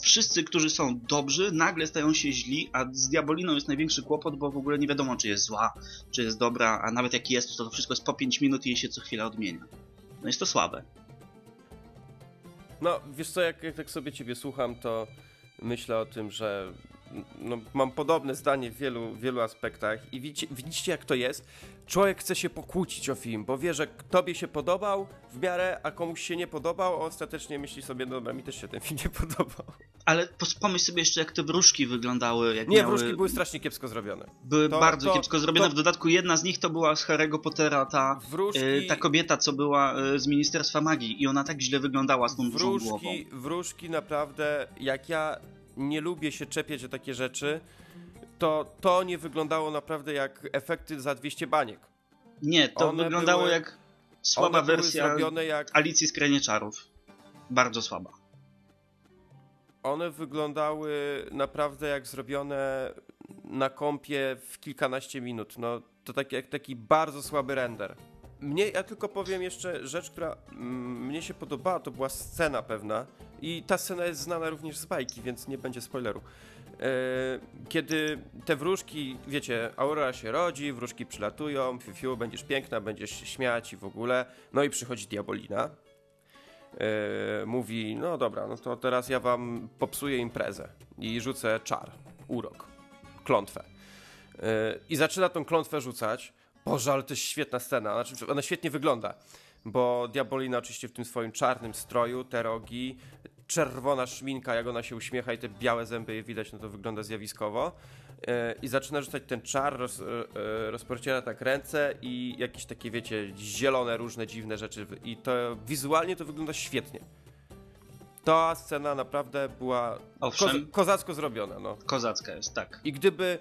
D: Wszyscy, którzy są dobrzy, nagle stają się źli, a z Diaboliną jest największy kłopot, bo w ogóle nie wiadomo, czy jest zła, czy jest dobra, a nawet jak jest, to to wszystko jest po 5 minut i jej się co chwila odmienia. No jest to słabe.
B: No, wiesz co, jak, jak tak sobie ciebie słucham, to myślę o tym, że no, mam podobne zdanie w wielu, wielu aspektach i widzicie, widzicie jak to jest? Człowiek chce się pokłócić o film, bo wie, że tobie się podobał w miarę, a komuś się nie podobał, a ostatecznie myśli sobie, no dobra, mi też się ten film nie podobał.
D: Ale pomyśl sobie jeszcze, jak te wróżki wyglądały. Jak
B: Nie,
D: miały...
B: wróżki były strasznie kiepsko zrobione.
D: były
B: to-
D: bardzo
B: to-
D: kiepsko zrobione.
B: to-
D: W dodatku jedna z nich to była z Harry'ego Pottera, ta,
B: Wróżki,
D: e, ta kobieta, co była e, z Ministerstwa Magii i ona tak źle wyglądała z tą dużą głową.
B: wróżki, wróżki naprawdę, jak ja nie lubię się czepiać o takie rzeczy, to to nie wyglądało naprawdę jak efekty za 200 baniek.
D: Nie, to
B: One
D: wyglądało
B: były-
D: jak słaba wersja
B: jak
D: Alicji z Krainie Czarów. Bardzo słaba.
B: One wyglądały naprawdę jak zrobione na kompie w kilkanaście minut. No to taki, jak taki bardzo słaby render. Mnie, ja tylko powiem jeszcze rzecz, która mm, mnie się podobała, to była scena pewna i ta scena jest znana również z bajki, więc nie będzie spoileru. E, kiedy te wróżki, wiecie, Aurora się rodzi, wróżki przylatują, fiu, fiu, będziesz piękna, będziesz się śmiać i w ogóle, no i przychodzi Diabolina, e, mówi, no dobra, no to teraz ja wam popsuję imprezę i rzucę czar, urok, klątwę. E, I zaczyna tą klątwę rzucać. Boże, ale to jest świetna scena, znaczy ona świetnie wygląda, bo Diabolina oczywiście w tym swoim czarnym stroju, te rogi, czerwona szminka, jak ona się uśmiecha i te białe zęby je widać, no to wygląda zjawiskowo. E, I zaczyna rzucać ten czar, roz, e, e, rozporciera tak ręce i jakieś takie, wiecie, zielone, różne dziwne rzeczy. I to wizualnie to wygląda świetnie. Ta scena naprawdę była
D: Owszem.
B: koza kozacko zrobiona, no.
D: Kozacka jest, tak.
B: I gdyby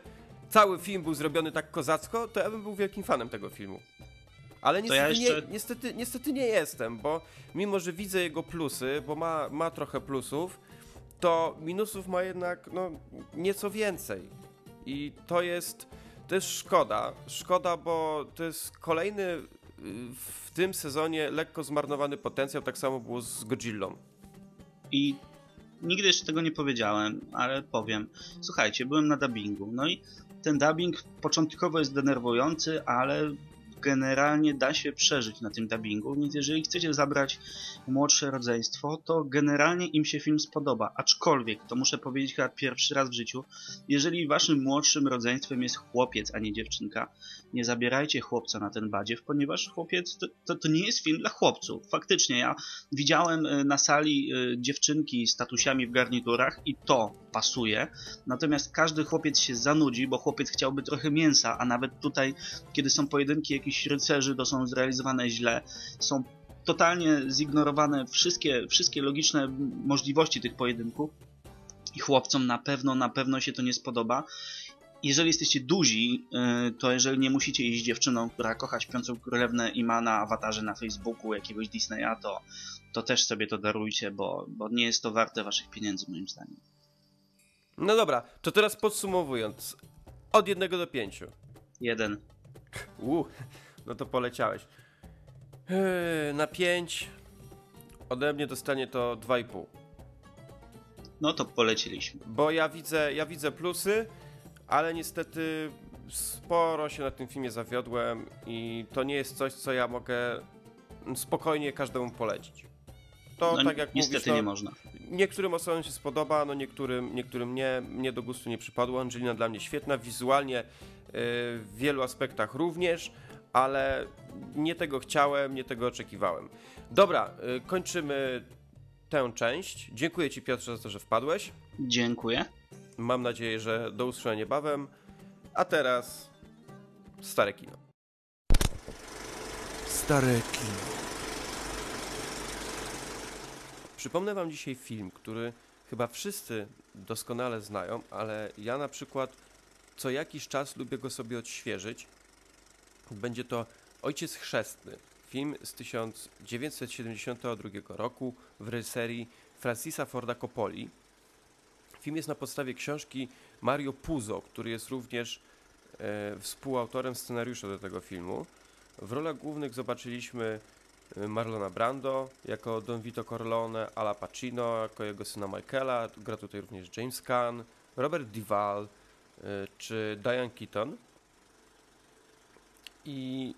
B: cały film był zrobiony tak kozacko, to ja bym był wielkim fanem tego filmu. Ale
D: To ja
B: niestety,
D: jeszcze-
B: nie, niestety, niestety nie jestem, bo mimo, że widzę jego plusy, bo ma, ma trochę plusów, to minusów ma jednak no, nieco więcej. I to jest, to jest szkoda. Szkoda, bo to jest kolejny y, w tym sezonie lekko zmarnowany potencjał. Tak samo było z Godzillą.
D: I nigdy jeszcze tego nie powiedziałem, ale powiem. Słuchajcie, byłem na dubbingu. No i ten dubbing początkowo jest denerwujący, ale generalnie da się przeżyć na tym dubbingu, więc jeżeli chcecie zabrać młodsze rodzeństwo, to generalnie im się film spodoba. Aczkolwiek, to muszę powiedzieć chyba pierwszy raz w życiu, jeżeli waszym młodszym rodzeństwem jest chłopiec, a nie dziewczynka, nie zabierajcie chłopca na ten badziew, ponieważ chłopiec to, to, to nie jest film dla chłopców. Faktycznie, ja widziałem e, na sali e, dziewczynki z tatusiami w garniturach i to pasuje, natomiast każdy chłopiec się zanudzi, bo chłopiec chciałby trochę mięsa, a nawet tutaj, kiedy są pojedynki jakichś rycerzy, to są zrealizowane źle, są totalnie zignorowane wszystkie, wszystkie logiczne możliwości tych pojedynków i chłopcom na pewno, na pewno się to nie spodoba. Jeżeli jesteście duzi, y, to jeżeli nie musicie iść dziewczyną, która kocha śpiącą królewnę i ma na awatarze na Facebooku jakiegoś Disneya, to, to też sobie to darujcie, bo, bo nie jest to warte waszych pieniędzy moim zdaniem.
B: No dobra, to teraz podsumowując. Od jednego do pięciu.
D: Jeden.
B: Uh, no to poleciałeś. Yy, na 5 ode mnie dostanie to 2,5.
D: No to poleciliśmy.
B: Bo ja widzę, ja widzę plusy, ale niestety sporo się na tym filmie zawiodłem i to nie jest coś, co ja mogę spokojnie każdemu polecić. To
D: No,
B: tak jak
D: niestety
B: mówisz, no,
D: nie można.
B: Niektórym osobom się spodoba, no niektórym, niektórym nie. Mnie do gustu nie przypadło. Angelina dla mnie świetna, wizualnie w wielu aspektach również, ale nie tego chciałem, nie tego oczekiwałem. Dobra, y, kończymy tę część. Dziękuję Ci Piotrze za to, że wpadłeś.
D: Dziękuję.
B: Mam nadzieję, że do usłyszenia niebawem. A teraz stare kino.
A: Stare kino.
B: Przypomnę Wam dzisiaj film, który chyba wszyscy doskonale znają, ale ja na przykład co jakiś czas lubię go sobie odświeżyć. Będzie to Ojciec Chrzestny, film z 1972 roku w reżyserii Francisa Forda Coppoli. Film jest na podstawie książki Mario Puzo, który jest również e, współautorem scenariusza do tego filmu. W rolach głównych zobaczyliśmy e, Marlona Brando jako Don Vito Corleone, Ala Pacino jako jego syna Michaela, gra tutaj również James Caan, Robert Duvall czy Diane Keaton. I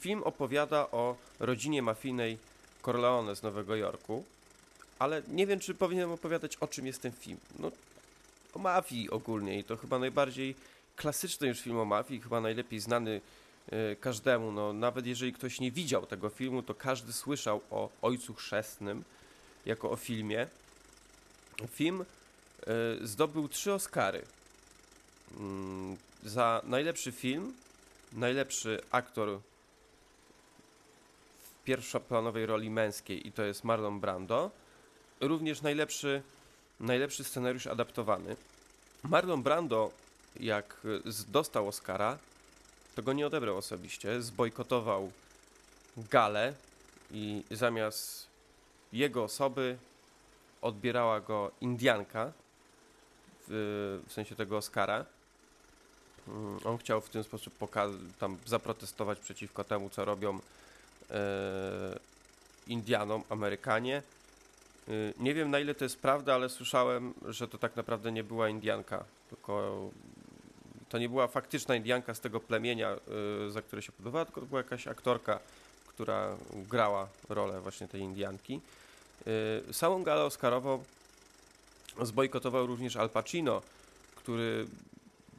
B: film opowiada o rodzinie mafijnej Corleone z Nowego Jorku, ale nie wiem, czy powinienem opowiadać o czym jest ten film. No, o mafii ogólnie i to chyba najbardziej klasyczny już film o mafii, chyba najlepiej znany e, każdemu. No, nawet jeżeli ktoś nie widział tego filmu, to każdy słyszał o Ojcu Chrzestnym jako o filmie. Film e, zdobył trzy Oscary. Za najlepszy film, najlepszy aktor w pierwszoplanowej roli męskiej i to jest Marlon Brando. Również najlepszy, najlepszy scenariusz adaptowany. Marlon Brando, jak dostał Oscara, to go nie odebrał osobiście. Zbojkotował galę i zamiast jego osoby odbierała go Indianka w, w sensie tego Oscara. Mm, On chciał w ten sposób poka- tam zaprotestować przeciwko temu, co robią e, Indianom Amerykanie. Y, Nie wiem na ile to jest prawda, ale słyszałem, że to tak naprawdę nie była Indianka, tylko to nie była faktyczna Indianka z tego plemienia, y, za które się podawała, tylko to była jakaś aktorka, która grała rolę właśnie tej Indianki. Samą galę Oscarową zbojkotował również Al Pacino, który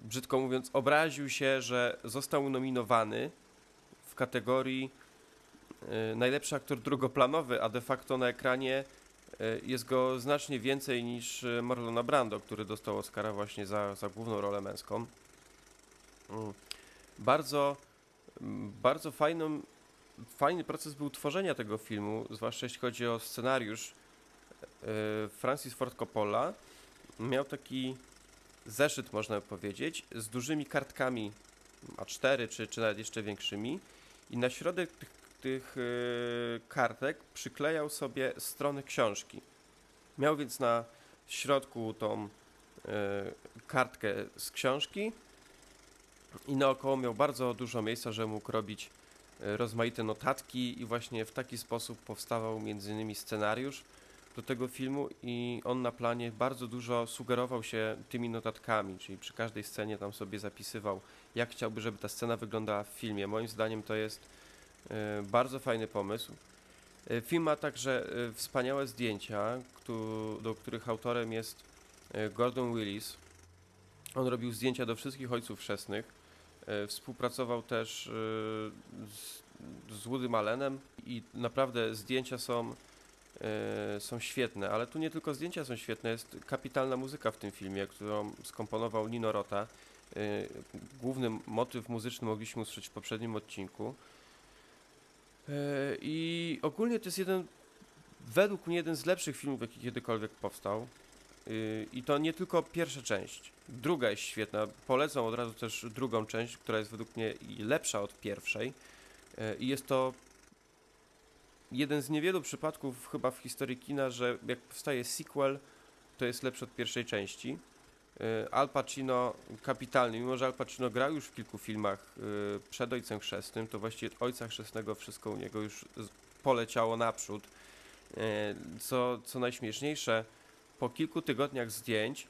B: brzydko mówiąc obraził się, że został nominowany w kategorii y, najlepszy aktor drugoplanowy, a de facto na ekranie y, jest go znacznie więcej niż y, Marlona Brando, który dostał Oscara właśnie za, za główną rolę męską. Mm. Bardzo, mm, bardzo fajną, fajny proces był tworzenia tego filmu, zwłaszcza jeśli chodzi o scenariusz. Francis Ford Coppola miał taki zeszyt, można powiedzieć, z dużymi kartkami A4 czy, czy nawet jeszcze większymi i na środek tych, tych y, kartek przyklejał sobie strony książki. Miał więc na środku tą e, kartkę z książki i naokoło miał bardzo dużo miejsca, żeby mógł robić e, rozmaite notatki i właśnie w taki sposób powstawał między innymi scenariusz do tego filmu i on na planie bardzo dużo sugerował się tymi notatkami, czyli przy każdej scenie tam sobie zapisywał, jak chciałby, żeby ta scena wyglądała w filmie. Moim zdaniem to jest e, bardzo fajny pomysł. E, Film ma także e, wspaniałe zdjęcia, do których autorem jest Gordon Willis. On robił zdjęcia do wszystkich ojców chrzestnych. Współpracował też z, z Woodym Allenem i naprawdę zdjęcia są, są świetne, ale tu nie tylko zdjęcia są świetne, jest kapitalna muzyka w tym filmie, którą skomponował Nino Rota. E, Główny motyw muzyczny mogliśmy usłyszeć w poprzednim odcinku. E, I ogólnie to jest jeden, według mnie jeden z lepszych filmów, jaki kiedykolwiek powstał. I to nie tylko pierwsza część. Druga jest świetna. Polecam od razu też drugą część, która jest według mnie lepsza od pierwszej. I jest to jeden z niewielu przypadków chyba w historii kina, że jak powstaje sequel, to jest lepszy od pierwszej części. Y, Al Pacino kapitalny, mimo że Al Pacino grał już w kilku filmach y, przed Ojcem Chrzestnym, to właściwie Ojca Chrzestnego wszystko u niego już poleciało naprzód. Y, Co, co najśmieszniejsze, po kilku tygodniach zdjęć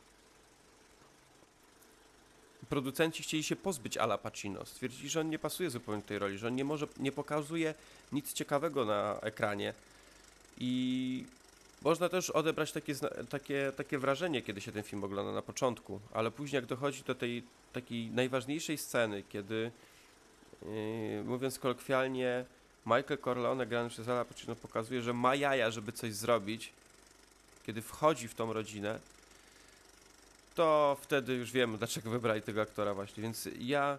B: producenci chcieli się pozbyć Ala Pacino. Stwierdzili, że on nie pasuje zupełnie do tej roli, że on nie może, nie pokazuje nic ciekawego na ekranie. I można też odebrać takie, takie, takie wrażenie, kiedy się ten film ogląda na początku, ale później jak dochodzi do tej takiej najważniejszej sceny, kiedy yy, mówiąc kolokwialnie, Michael Corleone grany przez Ala Pacino pokazuje, że ma jaja, żeby coś zrobić, kiedy wchodzi w tą rodzinę, to wtedy już wiemy, dlaczego wybrali tego aktora właśnie. Więc ja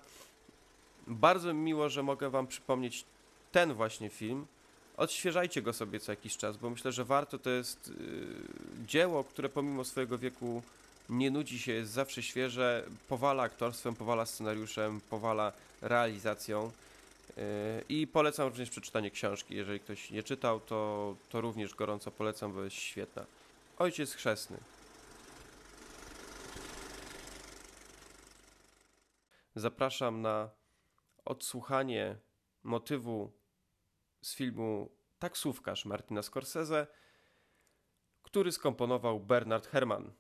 B: bardzo mi miło, że mogę wam przypomnieć ten właśnie film. Odświeżajcie go sobie co jakiś czas, bo myślę, że warto. To jest yy, dzieło, które pomimo swojego wieku nie nudzi się, jest zawsze świeże, powala aktorstwem, powala scenariuszem, powala realizacją. Yy, I polecam również przeczytanie książki. Jeżeli ktoś nie czytał, to, to również gorąco polecam, bo jest świetna. Ojciec chrzestny. Zapraszam na odsłuchanie motywu z filmu Taksówkarz Martina Scorsese, który skomponował Bernard Herrmann.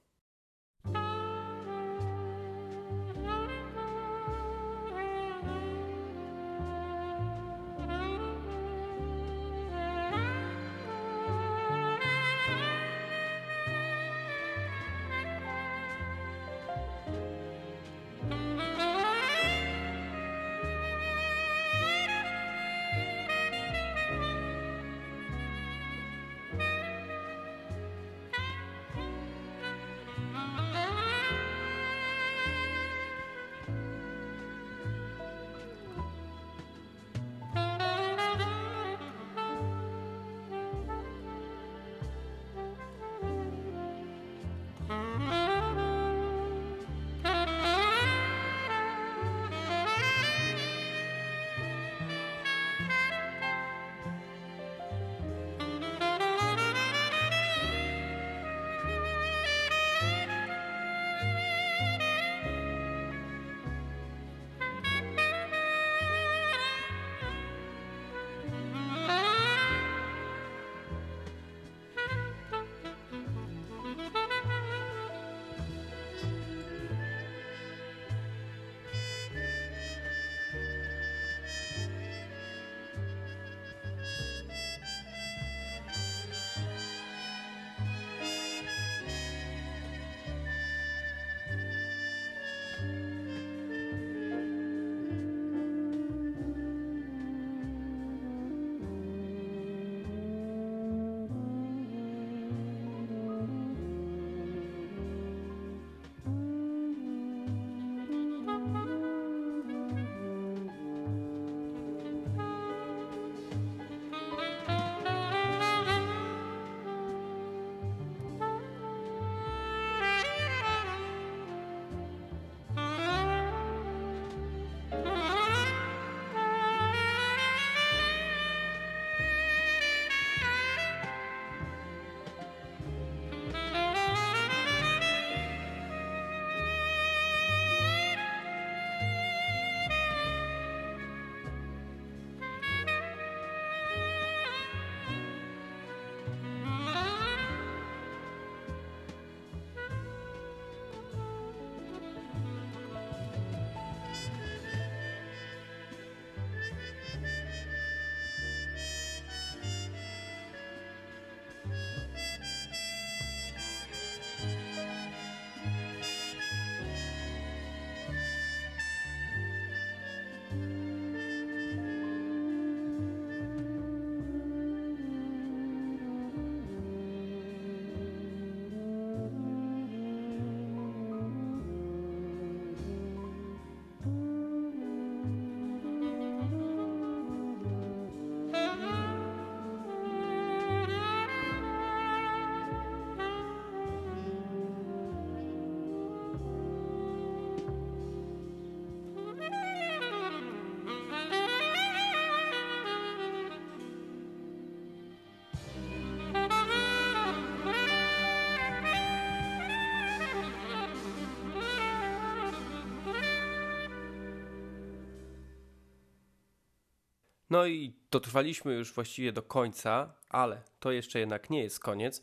B: No i dotrwaliśmy już właściwie do końca, ale to jeszcze jednak nie jest koniec.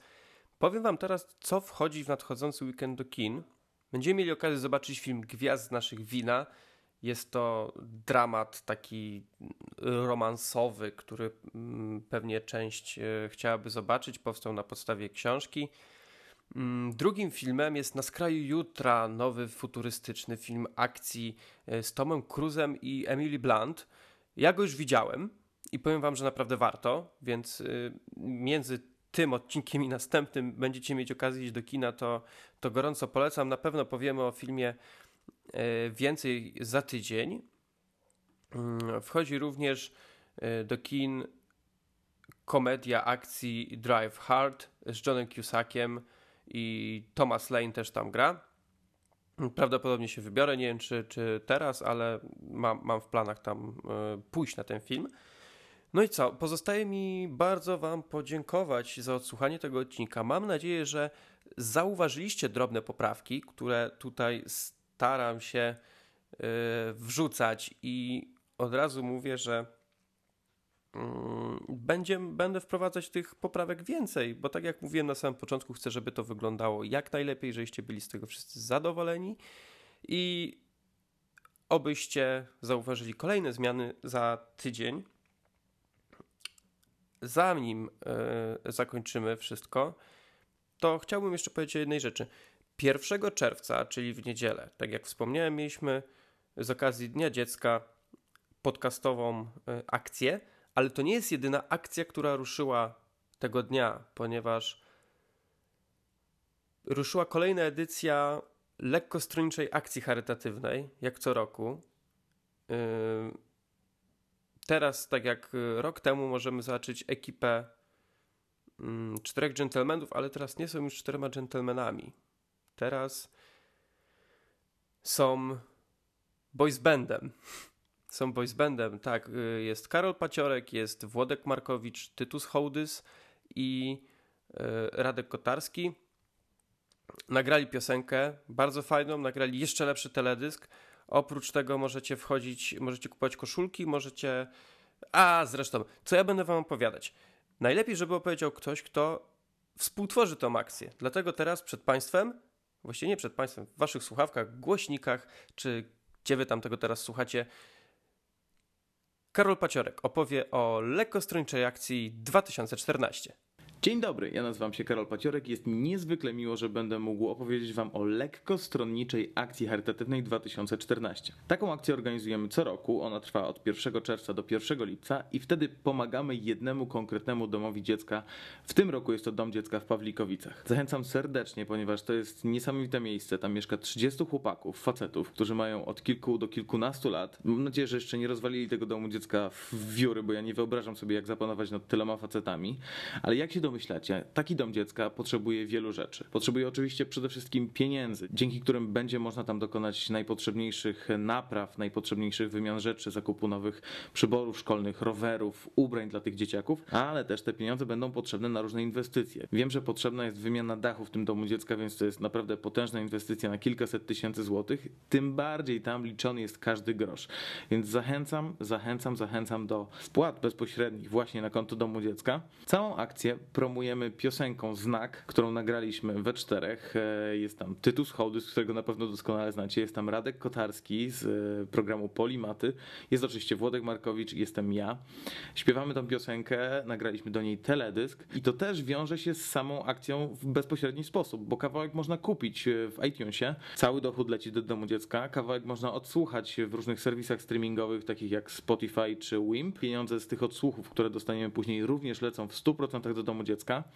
B: Powiem Wam teraz, co wchodzi w nadchodzący weekend do kin. Będziemy mieli okazję zobaczyć film Gwiazd z naszych wina. Jest to dramat taki romansowy, który mm, pewnie część e, chciałaby zobaczyć. Powstał na podstawie książki. Mm, Drugim filmem jest Na skraju jutra, nowy futurystyczny film akcji e, z Tomem Cruzem i Emily Blunt. Ja go już widziałem i powiem wam, że naprawdę warto, więc y, między tym odcinkiem i następnym będziecie mieć okazję iść do kina, to, to gorąco polecam. Na pewno powiemy o filmie e, więcej za tydzień. Mm, Wchodzi również e, do kin komedia akcji Drive Hard z Johnem Cusackiem i Thomas Lane też tam gra. Prawdopodobnie się wybiorę, nie wiem czy, czy teraz, ale mam, mam w planach tam e, pójść na ten film. No i co? Pozostaje mi bardzo Wam podziękować za odsłuchanie tego odcinka. Mam nadzieję, że zauważyliście drobne poprawki, które tutaj staram się e, wrzucać i od razu mówię, że będzie, będę wprowadzać tych poprawek więcej, bo tak jak mówiłem na samym początku, chcę, żeby to wyglądało jak najlepiej, żebyście byli z tego wszyscy zadowoleni i obyście zauważyli kolejne zmiany za tydzień. Zanim e, zakończymy wszystko, to chciałbym jeszcze powiedzieć o jednej rzeczy. 1 czerwca, czyli w niedzielę, tak jak wspomniałem, mieliśmy z okazji Dnia Dziecka podcastową e, akcję, ale to nie jest jedyna akcja, która ruszyła tego dnia, ponieważ ruszyła kolejna edycja lekkostronniczej akcji charytatywnej, jak co roku. Yy, Teraz, tak jak rok temu, możemy zobaczyć ekipę mm, czterech dżentelmenów, ale teraz nie są już czterema dżentelmenami. Teraz są boys bandem. Są boys bandem, tak. y, Jest Karol Paciorek, jest Włodek Markowicz, Tytus Hołdys i y, Radek Kotarski. Nagrali piosenkę, bardzo fajną, nagrali jeszcze lepszy teledysk. Oprócz tego możecie wchodzić, możecie kupować koszulki, możecie. A zresztą, co ja będę Wam opowiadać? Najlepiej, żeby opowiedział ktoś, kto współtworzy tą akcję. Dlatego teraz przed Państwem, właściwie nie przed Państwem, w Waszych słuchawkach, głośnikach, czy gdzie Wy tam tego teraz słuchacie, Karol Paciorek opowie o lekkostronniczej akcji 2014.
I: Dzień dobry, ja nazywam się Karol Paciorek i jest mi niezwykle miło, że będę mógł opowiedzieć Wam o lekkostronniczej akcji charytatywnej 2014. Taką akcję organizujemy co roku, ona trwa od 1 czerwca do 1 lipca i wtedy pomagamy jednemu konkretnemu domowi dziecka. W tym roku jest to Dom Dziecka w Pawlikowicach. Zachęcam serdecznie, ponieważ to jest niesamowite miejsce. Tam mieszka 30 chłopaków, facetów, którzy mają od kilku do kilkunastu lat. Mam nadzieję, że jeszcze nie rozwalili tego domu dziecka w wióry, bo ja nie wyobrażam sobie, jak zapanować nad tyloma facetami. Ale jak się domyślacie, taki dom dziecka potrzebuje wielu rzeczy. Potrzebuje oczywiście przede wszystkim pieniędzy, dzięki którym będzie można tam dokonać najpotrzebniejszych napraw, najpotrzebniejszych wymian rzeczy, zakupu nowych przyborów szkolnych, rowerów, ubrań dla tych dzieciaków, ale też te pieniądze będą potrzebne na różne inwestycje. Wiem, że potrzebna jest wymiana dachu w tym domu dziecka, więc to jest naprawdę potężna inwestycja na kilkaset tysięcy złotych. Tym bardziej tam liczony jest każdy grosz. Więc zachęcam, zachęcam, zachęcam do wpłat bezpośrednich właśnie na konto domu dziecka. Całą akcję promujemy piosenką Znak, którą nagraliśmy we czterech. E, Jest tam Tytus Hołdys, którego na pewno doskonale znacie. Jest tam Radek Kotarski z e, programu Polimaty. Jest oczywiście Włodek Markowicz jestem ja. Śpiewamy tą piosenkę, nagraliśmy do niej teledysk i to też wiąże się z samą akcją w bezpośredni sposób, bo kawałek można kupić e, w iTunesie. Cały dochód leci do domu dziecka. Kawałek można odsłuchać w różnych serwisach streamingowych, takich jak Spotify czy Wimp. Pieniądze z tych odsłuchów, które dostaniemy później, również lecą w 100% do domu dziecka.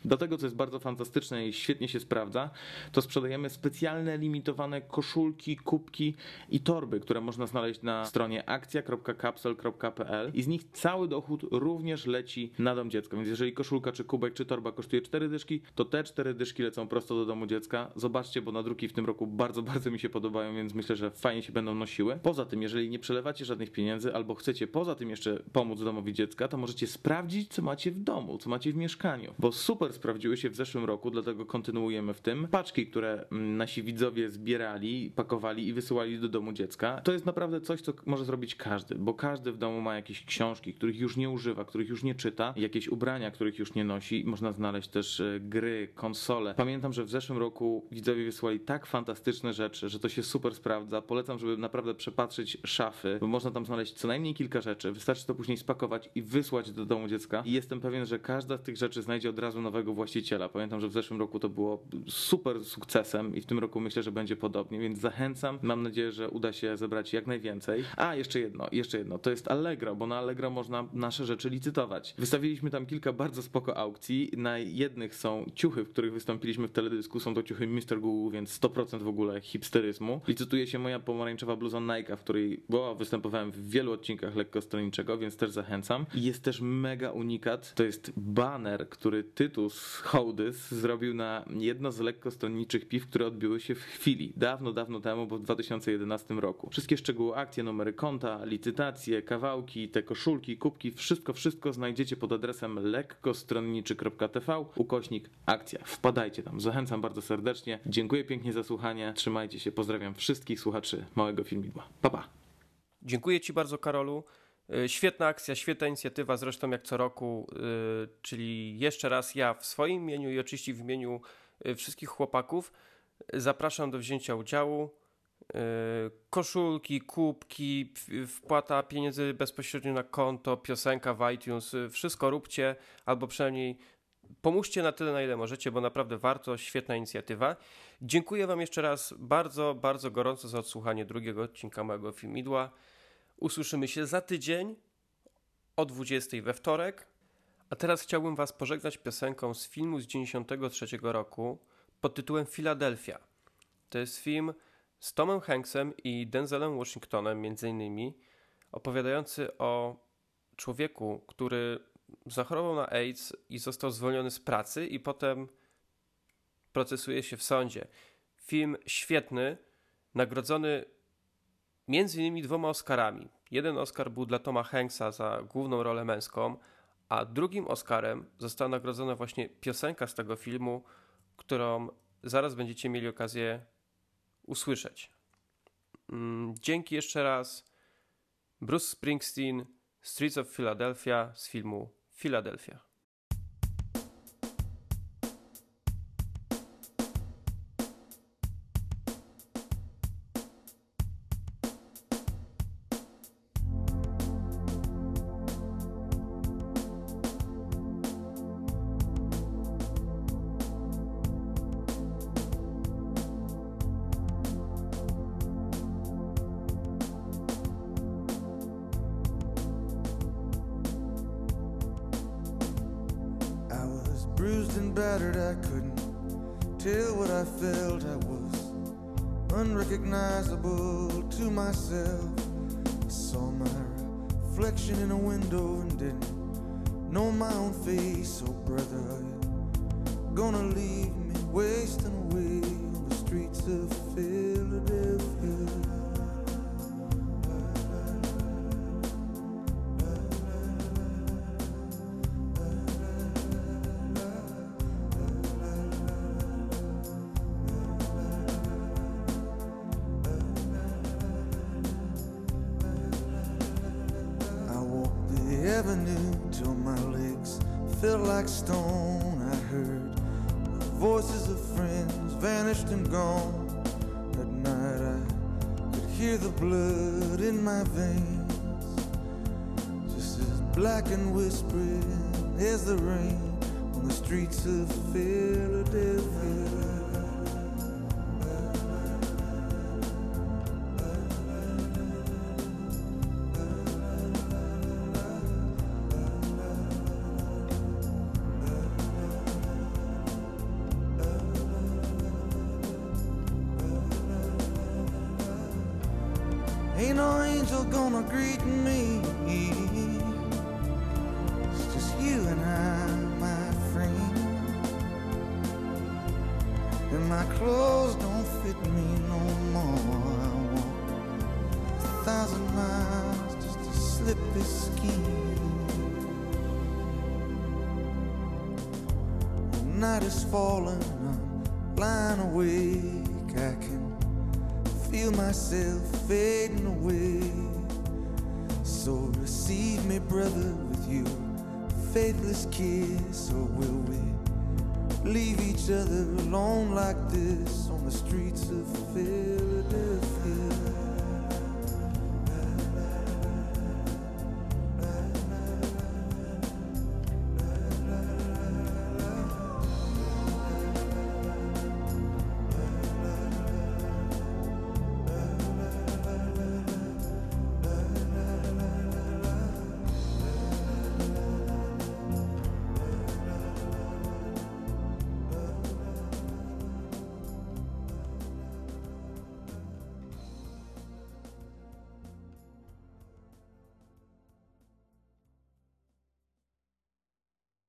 I: Do tego, co jest bardzo fantastyczne i świetnie się sprawdza, to sprzedajemy specjalne, limitowane koszulki, kubki i torby, które można znaleźć na stronie akcja.capsel.pl i z nich cały dochód również leci na dom dziecka. Więc jeżeli koszulka, czy kubek, czy torba kosztuje 4 dyszki, to te 4 dyszki lecą prosto do domu dziecka. Zobaczcie, bo nadruki w tym roku bardzo, bardzo mi się podobają, więc myślę, że fajnie się będą nosiły. Poza tym, jeżeli nie przelewacie żadnych pieniędzy albo chcecie poza tym jeszcze pomóc domowi dziecka, to możecie sprawdzić, co macie w domu, co macie w mieszkaniu. Bo super sprawdziły się w zeszłym roku, dlatego kontynuujemy w tym. Paczki, które mm, nasi widzowie zbierali, pakowali i wysyłali do domu dziecka, to jest naprawdę coś, co może zrobić każdy, bo każdy w domu ma jakieś książki, których już nie używa, których już nie czyta, jakieś ubrania, których już nie nosi. Można znaleźć też e, gry, konsole. Pamiętam, że w zeszłym roku widzowie wysłali tak fantastyczne rzeczy, że to się super sprawdza. Polecam, żeby naprawdę przepatrzeć szafy, bo można tam znaleźć co najmniej kilka rzeczy. Wystarczy to później spakować i wysłać do domu dziecka. I jestem pewien, że każda z tych rzeczy znajdzie od razu nowego właściciela. Pamiętam, że w zeszłym roku to było super sukcesem i w tym roku myślę, że będzie podobnie, więc zachęcam. Mam nadzieję, że uda się zebrać jak najwięcej. A, jeszcze jedno, jeszcze jedno. To jest Allegro, bo na Allegro można nasze rzeczy licytować. Wystawiliśmy tam kilka bardzo spoko aukcji. Na jednych są ciuchy, w których wystąpiliśmy w teledysku. Są to ciuchy Mr. Google, więc 100% w ogóle hipsteryzmu. Licytuje się moja pomarańczowa bluza Nike, w której bo, występowałem w wielu odcinkach lekkostronniczego, więc też zachęcam. I jest też mega unikat. To jest baner, który Tytus Hołdys zrobił na jedno z lekkostronniczych piw, które odbyły się w chwili. Dawno, dawno temu, bo w 2011 roku. Wszystkie szczegóły akcje, numery konta, licytacje, kawałki, te koszulki, kubki, wszystko, wszystko znajdziecie pod adresem lekkostronniczy.tv ukośnik akcja. Wpadajcie tam. Zachęcam bardzo serdecznie. Dziękuję pięknie za słuchanie. Trzymajcie się. Pozdrawiam wszystkich słuchaczy Małego Filmidła. Pa, pa.
B: Dziękuję Ci bardzo, Karolu. Y, Świetna akcja, świetna inicjatywa, zresztą jak co roku, y, czyli jeszcze raz ja w swoim imieniu i oczywiście w imieniu y, wszystkich chłopaków zapraszam do wzięcia udziału. Koszulki, kubki, wpłata pieniędzy bezpośrednio na konto, piosenka w iTunes, wszystko róbcie, albo przynajmniej pomóżcie na tyle, na ile możecie, bo naprawdę warto, świetna inicjatywa. Dziękuję Wam jeszcze raz bardzo, bardzo gorąco za odsłuchanie drugiego odcinka mojego filmidła. Usłyszymy się za tydzień o 20 we wtorek. A teraz chciałbym Was pożegnać piosenką z filmu z 93 roku pod tytułem Philadelphia. To jest film z Tomem Hanksem i Denzelem Washingtonem między innymi, opowiadający o człowieku, który zachorował na AIDS i został zwolniony z pracy i potem procesuje się w sądzie. Film świetny, nagrodzony między innymi dwoma Oscarami. Jeden Oscar był dla Toma Hanksa za główną rolę męską, a drugim Oscarem została nagrodzona właśnie piosenka z tego filmu, którą zaraz będziecie mieli okazję usłyszeć. Mm, Dzięki jeszcze raz. Bruce Springsteen, Streets of Philadelphia z filmu Philadelphia.
J: Felt like stone. I heard the voices of friends vanished and gone. At night I could hear the blood in my veins, just as black and whispering as the rain on the streets of Philadelphia.